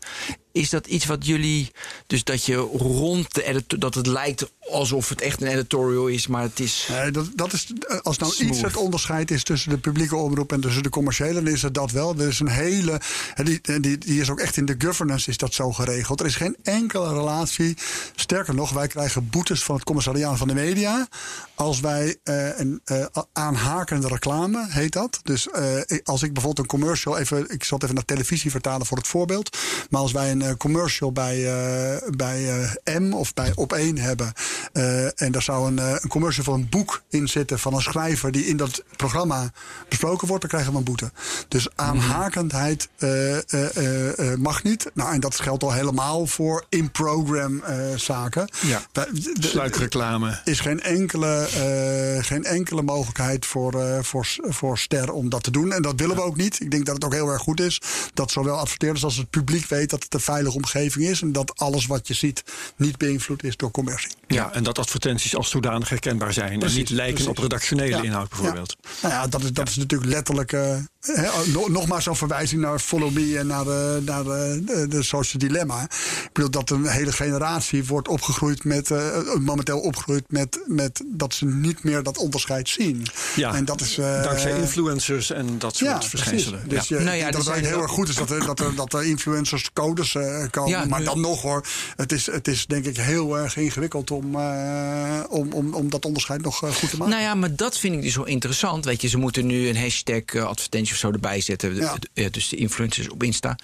Is dat iets wat jullie, dus dat je rond de editor, dat het lijkt alsof het echt een editorial is, maar het is. Nee, dat, dat is, eh, als nou Smooth. iets het onderscheid is tussen de publieke omroep en tussen de commerciële, dan is het dat wel. Er is een hele. en Die, die, die is ook echt in de governance is dat zo geregeld. Er is geen enkele relatie. Sterker nog, wij krijgen boetes van het commissariaat van de media. Als wij eh, een eh, aanhakende reclame, heet dat. Dus eh, als ik bijvoorbeeld een commercial, even, ik zal het even naar televisie vertalen voor het voorbeeld. Maar als wij een eh, commercial bij, eh, bij eh, M of bij Op1 hebben. eh, en daar zou een, een commercial van een boek in zitten van een schrijver die in dat programma besproken wordt, dan krijgen we een boete. Dus aanhakendheid eh, eh, mag niet. Nou, en dat geldt al helemaal voor in-program zaken. Ja. Sluikreclame. is geen enkele, geen enkele mogelijkheid voor, voor, voor Ster om dat te doen. En dat willen we ook niet. Ik denk dat het ook heel erg goed is dat zowel adverteerders als het publiek weet dat het een veilige omgeving is. En dat alles wat je ziet niet beïnvloed is door commercie. Ja, en dat advertenties als zodanig herkenbaar zijn. Precies, en niet lijken precies. op redactionele Ja. inhoud bijvoorbeeld. Ja. Nou ja, dat is, dat is natuurlijk letterlijk. eh, hè, no- nogmaals zo'n verwijzing naar Follow Me en naar, de, naar de, de, de Social Dilemma. Ik bedoel dat een hele generatie wordt opgegroeid met. eh, momenteel opgegroeid met, met dat ze niet meer dat onderscheid zien. Ja, en dat is. eh, dankzij influencers en dat soort ja, verschijnselen. precies. Dus Ja. je, Nou ja, dat er het zijn heel erg goed is dat er, dat er, dat er influencers codes eh, komen. Ja, maar dan nog hoor, het is, het is denk ik heel erg ingewikkeld om, eh, om, om, om dat onderscheid nog eh, goed te maken. Nou ja, maar dat vind ik dus wel interessant. Weet je, ze moeten nu een hashtag eh, advertentie of zo erbij zetten. Ja. eh, dus de influencers op Insta.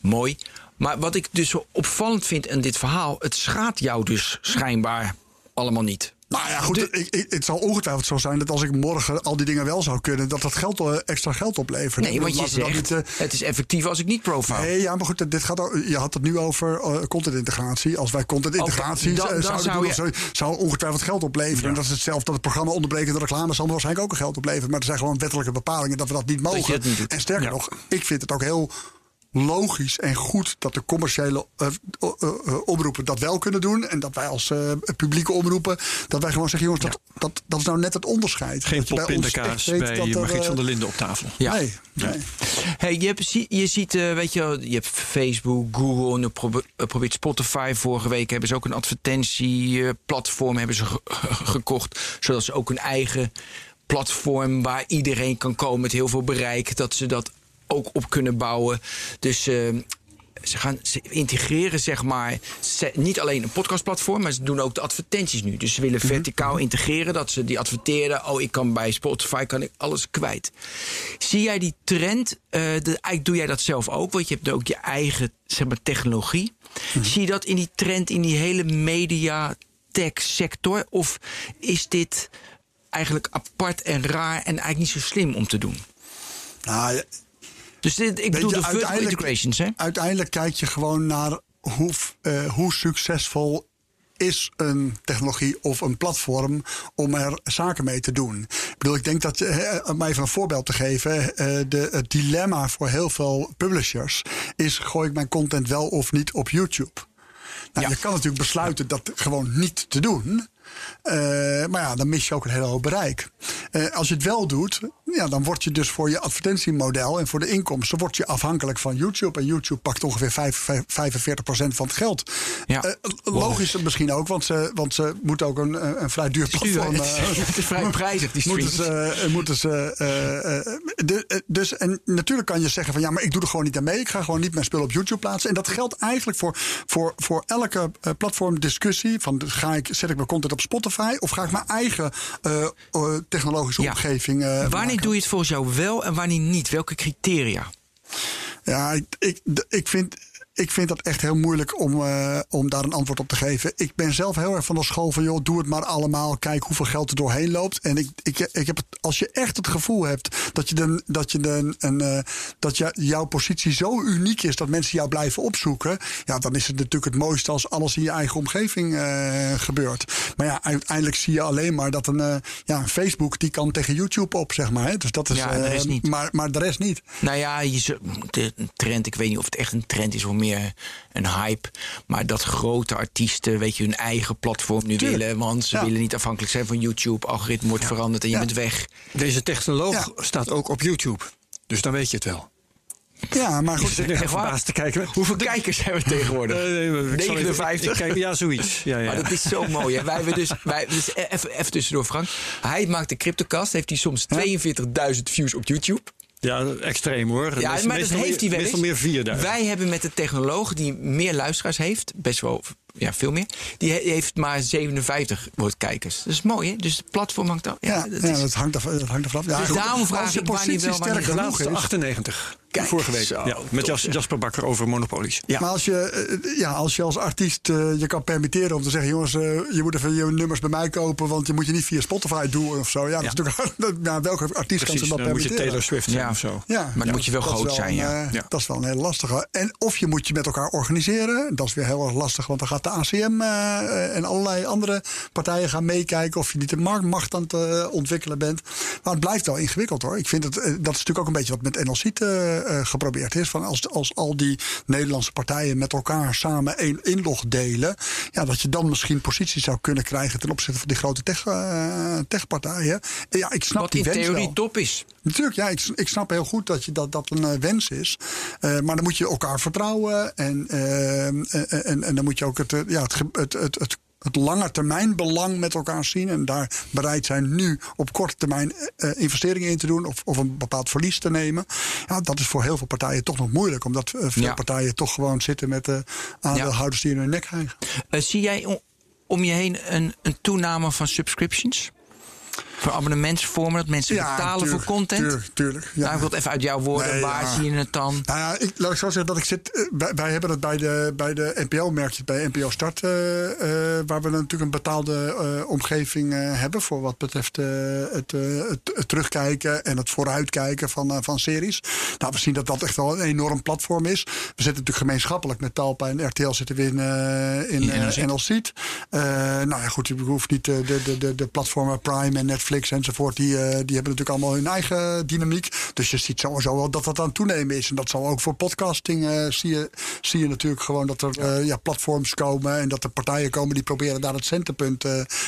Mooi. Maar wat ik dus zo opvallend vind in dit verhaal... het schaadt jou dus schijnbaar allemaal niet. Nou ja, goed, De- ik, ik- het zal ongetwijfeld zo zijn dat als ik morgen al die dingen wel zou kunnen, dat dat geld, eh, extra geld oplevert. Nee, want je zegt, niet, eh, het is effectief als ik niet profile. Nee, ja, maar goed, dit gaat, al- je had het nu over eh, contentintegratie. Als wij contentintegratie dan- eh, dan zouden zou doen, je- dan zou, ongetwijfeld geld opleveren. En dat is hetzelfde dat het programma onderbrekende reclame zal waarschijnlijk ook geld opleveren. Maar er zijn gewoon wettelijke bepalingen dat we dat niet mogen. niet. En sterker Ja. nog, ik vind het ook heel logisch en goed dat de commerciële eh, eh, eh, omroepen dat wel kunnen doen. En dat wij als eh, publieke omroepen, dat wij gewoon zeggen, jongens, dat, dat, dat is nou net het onderscheid. Geen bij poppindakaas weet bij dat er, Margriet van der Linden op tafel. Ja. Nee, nee. Hey, je, hebt, je ziet, eh, weet je, je hebt Facebook, Google, en probeert Spotify. Vorige week hebben ze ook een advertentieplatform hebben ze ge- gekocht, zodat ze ook een eigen platform waar iedereen kan komen met heel veel bereik, dat ze dat ook op kunnen bouwen. Dus eh, ze gaan ze integreren, zeg maar, ze- niet alleen een podcastplatform, maar ze doen ook de advertenties nu. Dus ze willen verticaal integreren, dat ze die adverteren. Oh, ik kan bij Spotify kan ik alles kwijt. Zie jij die trend? eh, de, eigenlijk doe jij dat zelf ook, want je hebt ook je eigen zeg maar, technologie. Zie je dat in die trend, in die hele media tech sector? Of is dit eigenlijk apart en raar en eigenlijk niet zo slim om te doen? Nou, Dus dit, ik bedoel je, de vertical uiteindelijk- integrations, hè? Uiteindelijk kijk je gewoon naar hoe, eh, hoe succesvol is een technologie of een platform om er zaken mee te doen. Ik bedoel, ik denk dat, eh, om even een voorbeeld te geven, eh, de, het dilemma voor heel veel publishers is: gooi ik mijn content wel of niet op YouTube? Nou, Ja. Je kan natuurlijk besluiten dat gewoon niet te doen. Maar ja, dan mis je ook een hele hoop bereik. Als je het wel doet, ja, dan word je dus voor je advertentiemodel en voor de inkomsten word je afhankelijk van YouTube. En YouTube pakt ongeveer vijf- vijf- 45% van het geld. Ja. Eh, logisch misschien ook, want ze, want ze moeten ook een, een, een vrij duur platform. eh, is, het is [laughs] vrij [laughs] prijzig, die Moeten ze, eh, moeten ze, eh, eh, de- eh, dus, en natuurlijk kan je zeggen van ja, maar ik doe er gewoon niet aan mee. Ik ga gewoon niet mijn spul op YouTube plaatsen. En dat geldt eigenlijk voor, voor, voor elke eh, platformdiscussie. Van ga ik, zet ik mijn content op Spotify of ga ik mijn eigen eh, eh, technologische Ja. omgeving. eh, wanneer doe je het volgens jou wel en wanneer niet? Welke criteria? Ja, ik, ik, ik, vind, ik vind dat echt heel moeilijk om, eh, om daar een antwoord op te geven. Ik ben zelf heel erg van de school van, joh, doe het maar allemaal. Kijk hoeveel geld er doorheen loopt. En ik, ik, ik heb het, als je echt het gevoel hebt dat, je de, dat, je de, een, eh, dat je, jouw positie zo uniek is dat mensen jou blijven opzoeken. Ja, dan is het natuurlijk het mooiste als alles in je eigen omgeving eh, gebeurt. Maar ja, uiteindelijk zie je alleen maar dat een, ja, een Facebook die kan tegen YouTube op, zeg maar. Hè. Dus dat is, Ja, de rest niet. Maar, maar de rest niet. Nou ja, je, de trend, ik weet niet of het echt een trend is, of meer een hype. Maar dat grote artiesten, weet je, hun eigen platform nu Tuurlijk. willen. Want ze Ja. willen niet afhankelijk zijn van YouTube. Algoritme wordt veranderd en je bent weg. Deze technoloog Ja. staat ook op YouTube. Dus dan weet je het wel. Ja, maar Ik goed. echt waar? verbaasd te kijken. Hoeveel kijkers hebben we tegenwoordig? Eh, nee, maar ik zal even- 59? ik kijk- ja, zoiets. Ja, ja. Maar dat is zo mooi. Hè? Wij hebben dus, wij, dus even, even tussendoor, Frank. Hij maakt de CryptoCast. Heeft hij soms 42.000 views op YouTube. Ja, extreem hoor. Ja, Meestal- maar dat meestal heeft hij wel meer- eens. Meestal meer 4000. Wij hebben met de technoloog die meer luisteraars heeft, best wel ja, veel meer, die he- heeft maar 57 wordt kijkers. Dat is mooi, hè? Dus het platform hangt dan. Ja, Ja, dat ja, is, dat hangt er, dat hangt vanaf. Ja, Dus daarom vraag ik wanneer wel, wanneer sterk genoeg laatste is. 98. Kijk, vorige week. zo, ja, met top, Jasper Bakker over monopolies. Ja. Maar als je, eh, ja, als je als artiest eh, je kan permitteren om te zeggen... jongens, eh, je moet even je nummers bij mij kopen... want je moet je niet via Spotify doen of zo. Ja, dat is natuurlijk, ja, welke artiest kan zich dat dan moet je permitteren? Taylor Swift zijn Ja. of zo. Ja, Maar dan moet je wel groot zijn, een, ja. Ja. Dat is wel een hele lastige. En of je moet je met elkaar organiseren. Dat is weer heel erg lastig, want dan gaat de ACM eh, en allerlei andere partijen gaan meekijken. Of je niet de marktmacht aan het ontwikkelen bent. Maar het blijft wel ingewikkeld hoor. Ik vind het, dat is natuurlijk ook een beetje wat met NLC eh, geprobeerd is. Van als, als al die Nederlandse partijen met elkaar samen één inlog delen. Ja, dat je dan misschien posities zou kunnen krijgen ten opzichte van die grote tech, eh, techpartijen. En Ja, ik snap wat die in wens theorie wel. top is. Natuurlijk, ja, ik, ik snap heel goed dat je dat, dat een eh, wens is. Eh, maar dan moet je elkaar vertrouwen. En, eh, en, en, en dan moet je ook het, eh, ja, het, het, het, het lange termijn belang met elkaar zien. En daar bereid zijn nu op korte termijn eh, investeringen in te doen. Of, of een bepaald verlies te nemen. Ja, dat is voor heel veel partijen toch nog moeilijk. Omdat eh, veel Ja. partijen toch gewoon zitten met de aandeelhouders die in hun nek hijgen. Eh, zie jij om, om je heen een, een toename van subscriptions? Voor abonnementsvormen, dat mensen betalen tuurlijk, voor content? Tuurlijk, tuurlijk. Ja. Nou, ik wil het even uit jouw woorden. Nee, Waar ja. zie je het dan? Nou ja, ik, laat ik zo zeggen dat ik zit. eh, Wij, wij hebben het bij de, bij de NPO, merk je het bij NPO Start, eh, eh, waar we natuurlijk een betaalde omgeving hebben voor wat betreft het, het, het terugkijken en het vooruitkijken van, van series. Nou, we zien dat dat echt wel een enorm platform is. We zitten natuurlijk gemeenschappelijk met Talpa en RTL zitten we in, in In NLC. NLC. Nou ja, goed, je hoeft niet de, de, de, de platformen Prime en Netflix enzovoort, die, eh, die hebben natuurlijk allemaal hun eigen dynamiek. Dus je ziet sowieso wel dat dat aan het toenemen is. En dat zal ook voor podcasting eh, zie, je, zie je natuurlijk gewoon dat er eh, ja, platforms komen en dat er partijen komen die proberen daar het centerpunt,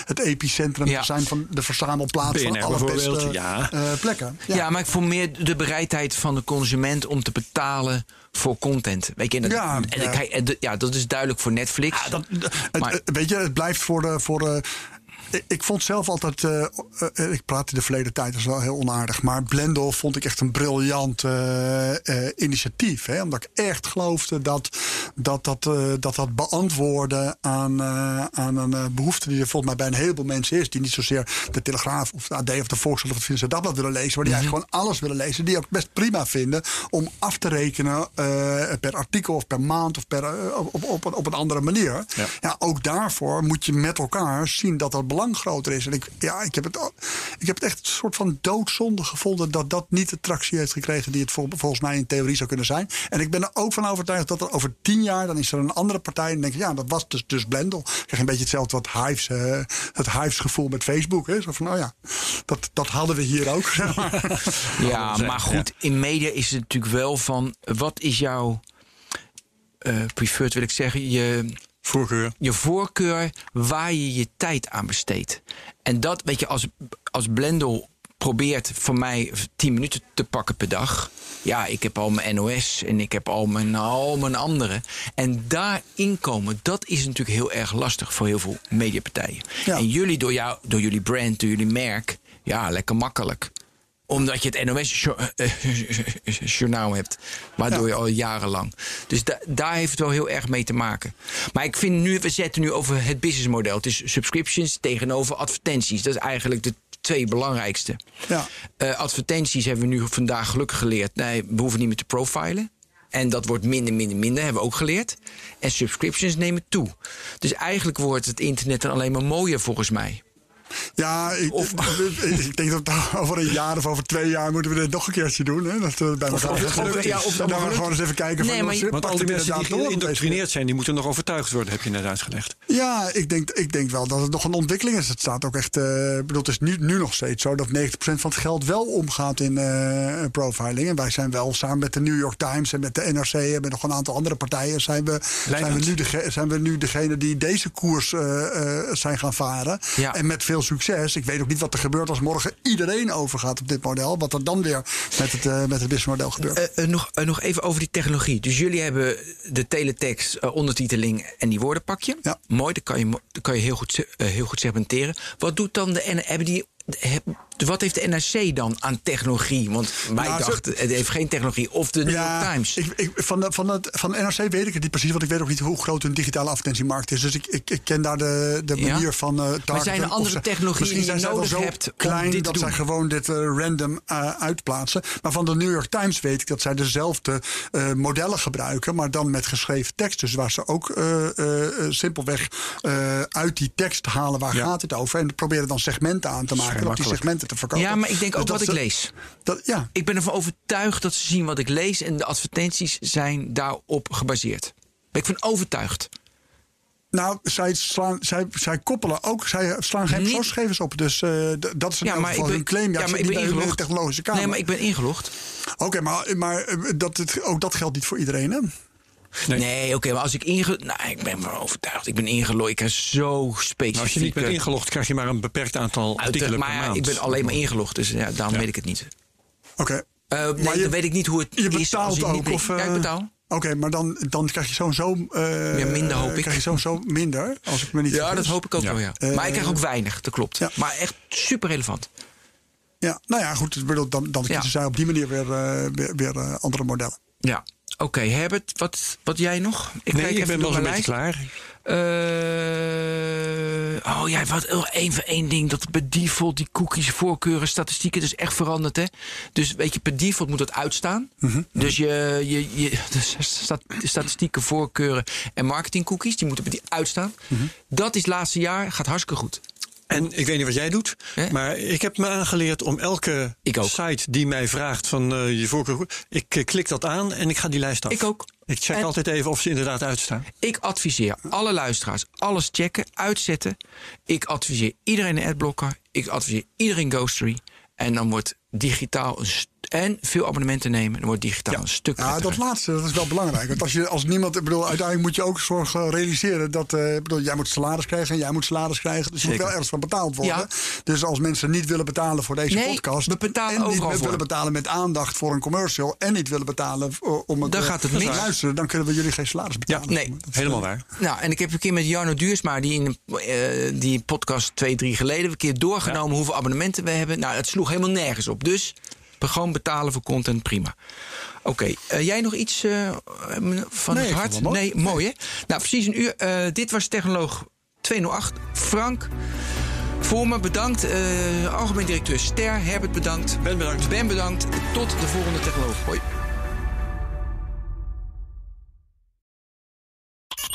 het epicentrum Ja. te zijn van de verzamelplaats van alle beste ja. plekken. Ja. maar ik voel meer de bereidheid van de consument om te betalen voor content. Weet je, en dat, Ja, en ja. ja, dat is duidelijk voor Netflix. Ja, dat, het, Maar- het- weet je, het blijft voor de. Voor de ik- vond zelf altijd, eh, eh, ik praat in de verleden tijd, dat is wel heel onaardig. Maar Blendel vond ik echt een briljant eh, initiatief. Hè? Omdat ik echt geloofde dat dat, dat, dat, dat beantwoorden aan, aan een eh, behoefte die er volgens mij bij een heleboel mensen is. Die niet zozeer de Telegraaf of de AD of de Volkskrant of het Financiële Dagblad willen lezen. Maar die eigenlijk gewoon alles willen lezen. Die ook best prima vinden om af te rekenen per artikel of per maand of per, op, op, op, op een andere manier. Ja. Ja, ook daarvoor moet je met elkaar zien dat dat belang groter is. En ik, ja, ik, heb het, al- ik heb het echt een soort van doodzonde gevonden dat dat niet de tractie heeft gekregen die het vol- volgens mij in theorie zou kunnen zijn. En ik ben er ook van overtuigd dat er over tien jaar, dan is er een andere partij en denk ik, ja, dat was dus, dus Blendel. Ik krijg een beetje hetzelfde wat Hives, eh, het Hives gevoel met Facebook. Hè? Zo van, oh ja, dat, dat hadden we hier ook. Zeg maar. [laughs] Ja, maar goed, in media is het natuurlijk wel van... wat is jouw eh preferred, wil ik zeggen... je, Voorkeur. je voorkeur waar je je tijd aan besteedt. En dat, weet je, als, als Blendel probeert voor mij 10 minuten te pakken per dag... ja, ik heb al mijn NOS en ik heb al mijn, al mijn andere. En daar inkomen, dat is natuurlijk heel erg lastig voor heel veel mediapartijen. Ja. En jullie, door, jou, door jullie brand, door jullie merk... ja, lekker makkelijk omdat je het NOS-journaal hebt. Waardoor je al jarenlang. Dus da- daar heeft het wel heel erg mee te maken. Maar ik vind nu, we zetten nu over het businessmodel. Het is subscriptions tegenover advertenties. Dat is eigenlijk de twee belangrijkste. Ja. Eh, advertenties hebben we nu vandaag gelukkig geleerd. Nee, we hoeven niet meer te profilen. En dat wordt minder, minder, minder, hebben we ook geleerd. En subscriptions nemen toe. Dus eigenlijk wordt het internet dan alleen maar mooier volgens mij. Ja, ik, [laughs] ik denk dat we over een jaar of over twee jaar moeten we dit nog een keertje doen. Hè? Dat we bij elkaar of- gaan of- zitten. ja, of- En dan gaan we gewoon eens even kijken. Nee, van, maar Want al die mensen die geïndoctrineerd zijn, die moeten nog overtuigd worden, heb je net uitgelegd. Ja, ik denk, ik denk wel dat het nog een ontwikkeling is. Het staat ook echt. eh, ik bedoel, het is nu, nu nog steeds zo dat 90% van het geld wel omgaat in eh, profiling. En wij zijn wel samen met de New York Times en met de NRC en met nog een aantal andere partijen. zijn we, zijn we, nu, dege, zijn we nu degene die deze koers eh, eh, zijn gaan varen. Ja. En met veel succes. succes. Ik weet ook niet wat er gebeurt als morgen iedereen overgaat op dit model. Wat er dan weer met het, uh, met het businessmodel gebeurt. Uh, uh, nog, nog even over die technologie. Dus jullie hebben de teletext, ondertiteling en die woorden pak je. Ja. Mooi, dat kan je, dat kan je heel, goed, heel goed segmenteren. Wat doet dan de... En hebben die wat heeft de NRC dan aan technologie? Want wij nou, dachten, het heeft geen technologie. Of de New ja, York Times. Ik, ik, van, de, van, van de NRC weet ik het niet precies. Want ik weet ook niet hoe groot hun digitale advertentiemarkt is. Dus ik, ik, ik ken daar de, de manier ja? van uh, Maar zijn er andere technologieën die je nodig zo hebt klein dit dat zij gewoon dit uh, random uh, uitplaatsen. Maar van de New York Times weet ik dat zij dezelfde modellen gebruiken. Maar dan met geschreven tekst. Dus waar ze ook simpelweg uit die tekst halen waar ja. gaat het over. En proberen dan segmenten aan te maken. Om die segmenten te verkopen. Ja, maar ik denk ook Dus wat dat ik lees. Dat, ja. Ik ben ervan overtuigd dat ze zien wat ik lees en de advertenties zijn daarop gebaseerd. Ben ik van overtuigd. Nou, zij, slaan, zij, zij koppelen ook, zij slaan geen persoonsgegevens op. Dus eh, dat is in Ja, maar ik geval ben, hun claim. Ja, ja, maar ik ben ingelogd. technologische kamer. Nee, maar ik ben ingelogd. Oké, maar, maar eh, dat ook dat geldt niet voor iedereen, hè? Nee. Nee, oké, maar als ik inge... Nou, ik ben van overtuigd. Ik ben ingelogd. Ik ben zo specifiek. Nou, als je niet bent ingelogd, krijg je maar een beperkt aantal artikelen per maar maand. ik ben alleen maar ingelogd, dus ja, daarom Ja. weet ik het niet. Oké. Eh, nee, Maar je- dan weet ik niet hoe het Je is als betaalt je niet ook? Of, Ja, ik eh, betaal. Oké, maar dan, dan krijg je sowieso... eh Ja, minder hoop ik. Krijg je sowieso minder, als ik me niet Ja, dat hoop ik ook Ja. wel, ja. Eh, maar ik krijg ook weinig, dat klopt. ja. Maar echt super relevant. Ja, nou ja, goed. Dan, dan kiezen Ja. zij op die manier weer, eh, weer, weer eh, andere modellen. Ja. Oké, Herbert, wat, wat jij nog? Ik nee, kijk ik even ben wel een beetje klaar. Eh, oh ja, wat één voor één ding. Dat per default die cookies, voorkeuren, statistieken, dat is echt veranderd. Hè? Dus weet je, per default moet dat uitstaan. Mhm. Dus je, je, je de sta- statistieken, voorkeuren en marketing cookies, die moeten per die uitstaan. Mhm. Dat is het laatste jaar, gaat hartstikke goed. En ik weet niet wat jij doet, maar ik heb me aangeleerd om elke site die mij vraagt van eh, je voorkeur, ik klik dat aan en ik ga die lijst af. Ik ook. Ik check En- altijd even of ze inderdaad uitstaan. Ik adviseer alle luisteraars alles checken, uitzetten. Ik adviseer iedereen een adblocker. Ik adviseer iedereen Ghostery. En dan wordt digitaal een en veel abonnementen nemen. Dan wordt digitaal een stuk Ja, prettiger. dat laatste dat is wel belangrijk. Want als, je, als niemand, ik bedoel, uiteindelijk moet je ook zorgen realiseren dat eh, ik bedoel, jij moet salaris krijgen en jij moet salaris krijgen. Dus je moet wel ergens van betaald worden. Ja. Dus als mensen niet willen betalen voor deze Nee, podcast. we betalen en niet voor. willen betalen met aandacht voor een commercial. En niet willen betalen voor- om het Dan eh, gaat het te mis. luisteren. Dan kunnen we jullie geen salaris betalen. nee. Dat is, Helemaal eh, waar. Nou, en ik heb een keer met Jarno Duursma, die in een, eh, die podcast twee, drie geleden, een keer doorgenomen hoeveel abonnementen we hebben. Nou, het sloeg helemaal nergens op. Dus gewoon betalen voor content, prima. Oké, eh, jij nog iets eh, van Nee, het hart? mooi. Nee, mooi hè? Nou, precies een uur. Eh, dit was Technoloog 208. Frank, voor me bedankt. Eh, algemeen directeur Ster, Herbert bedankt. Ben bedankt. Ben bedankt. Tot de volgende Technoloog. Hoi.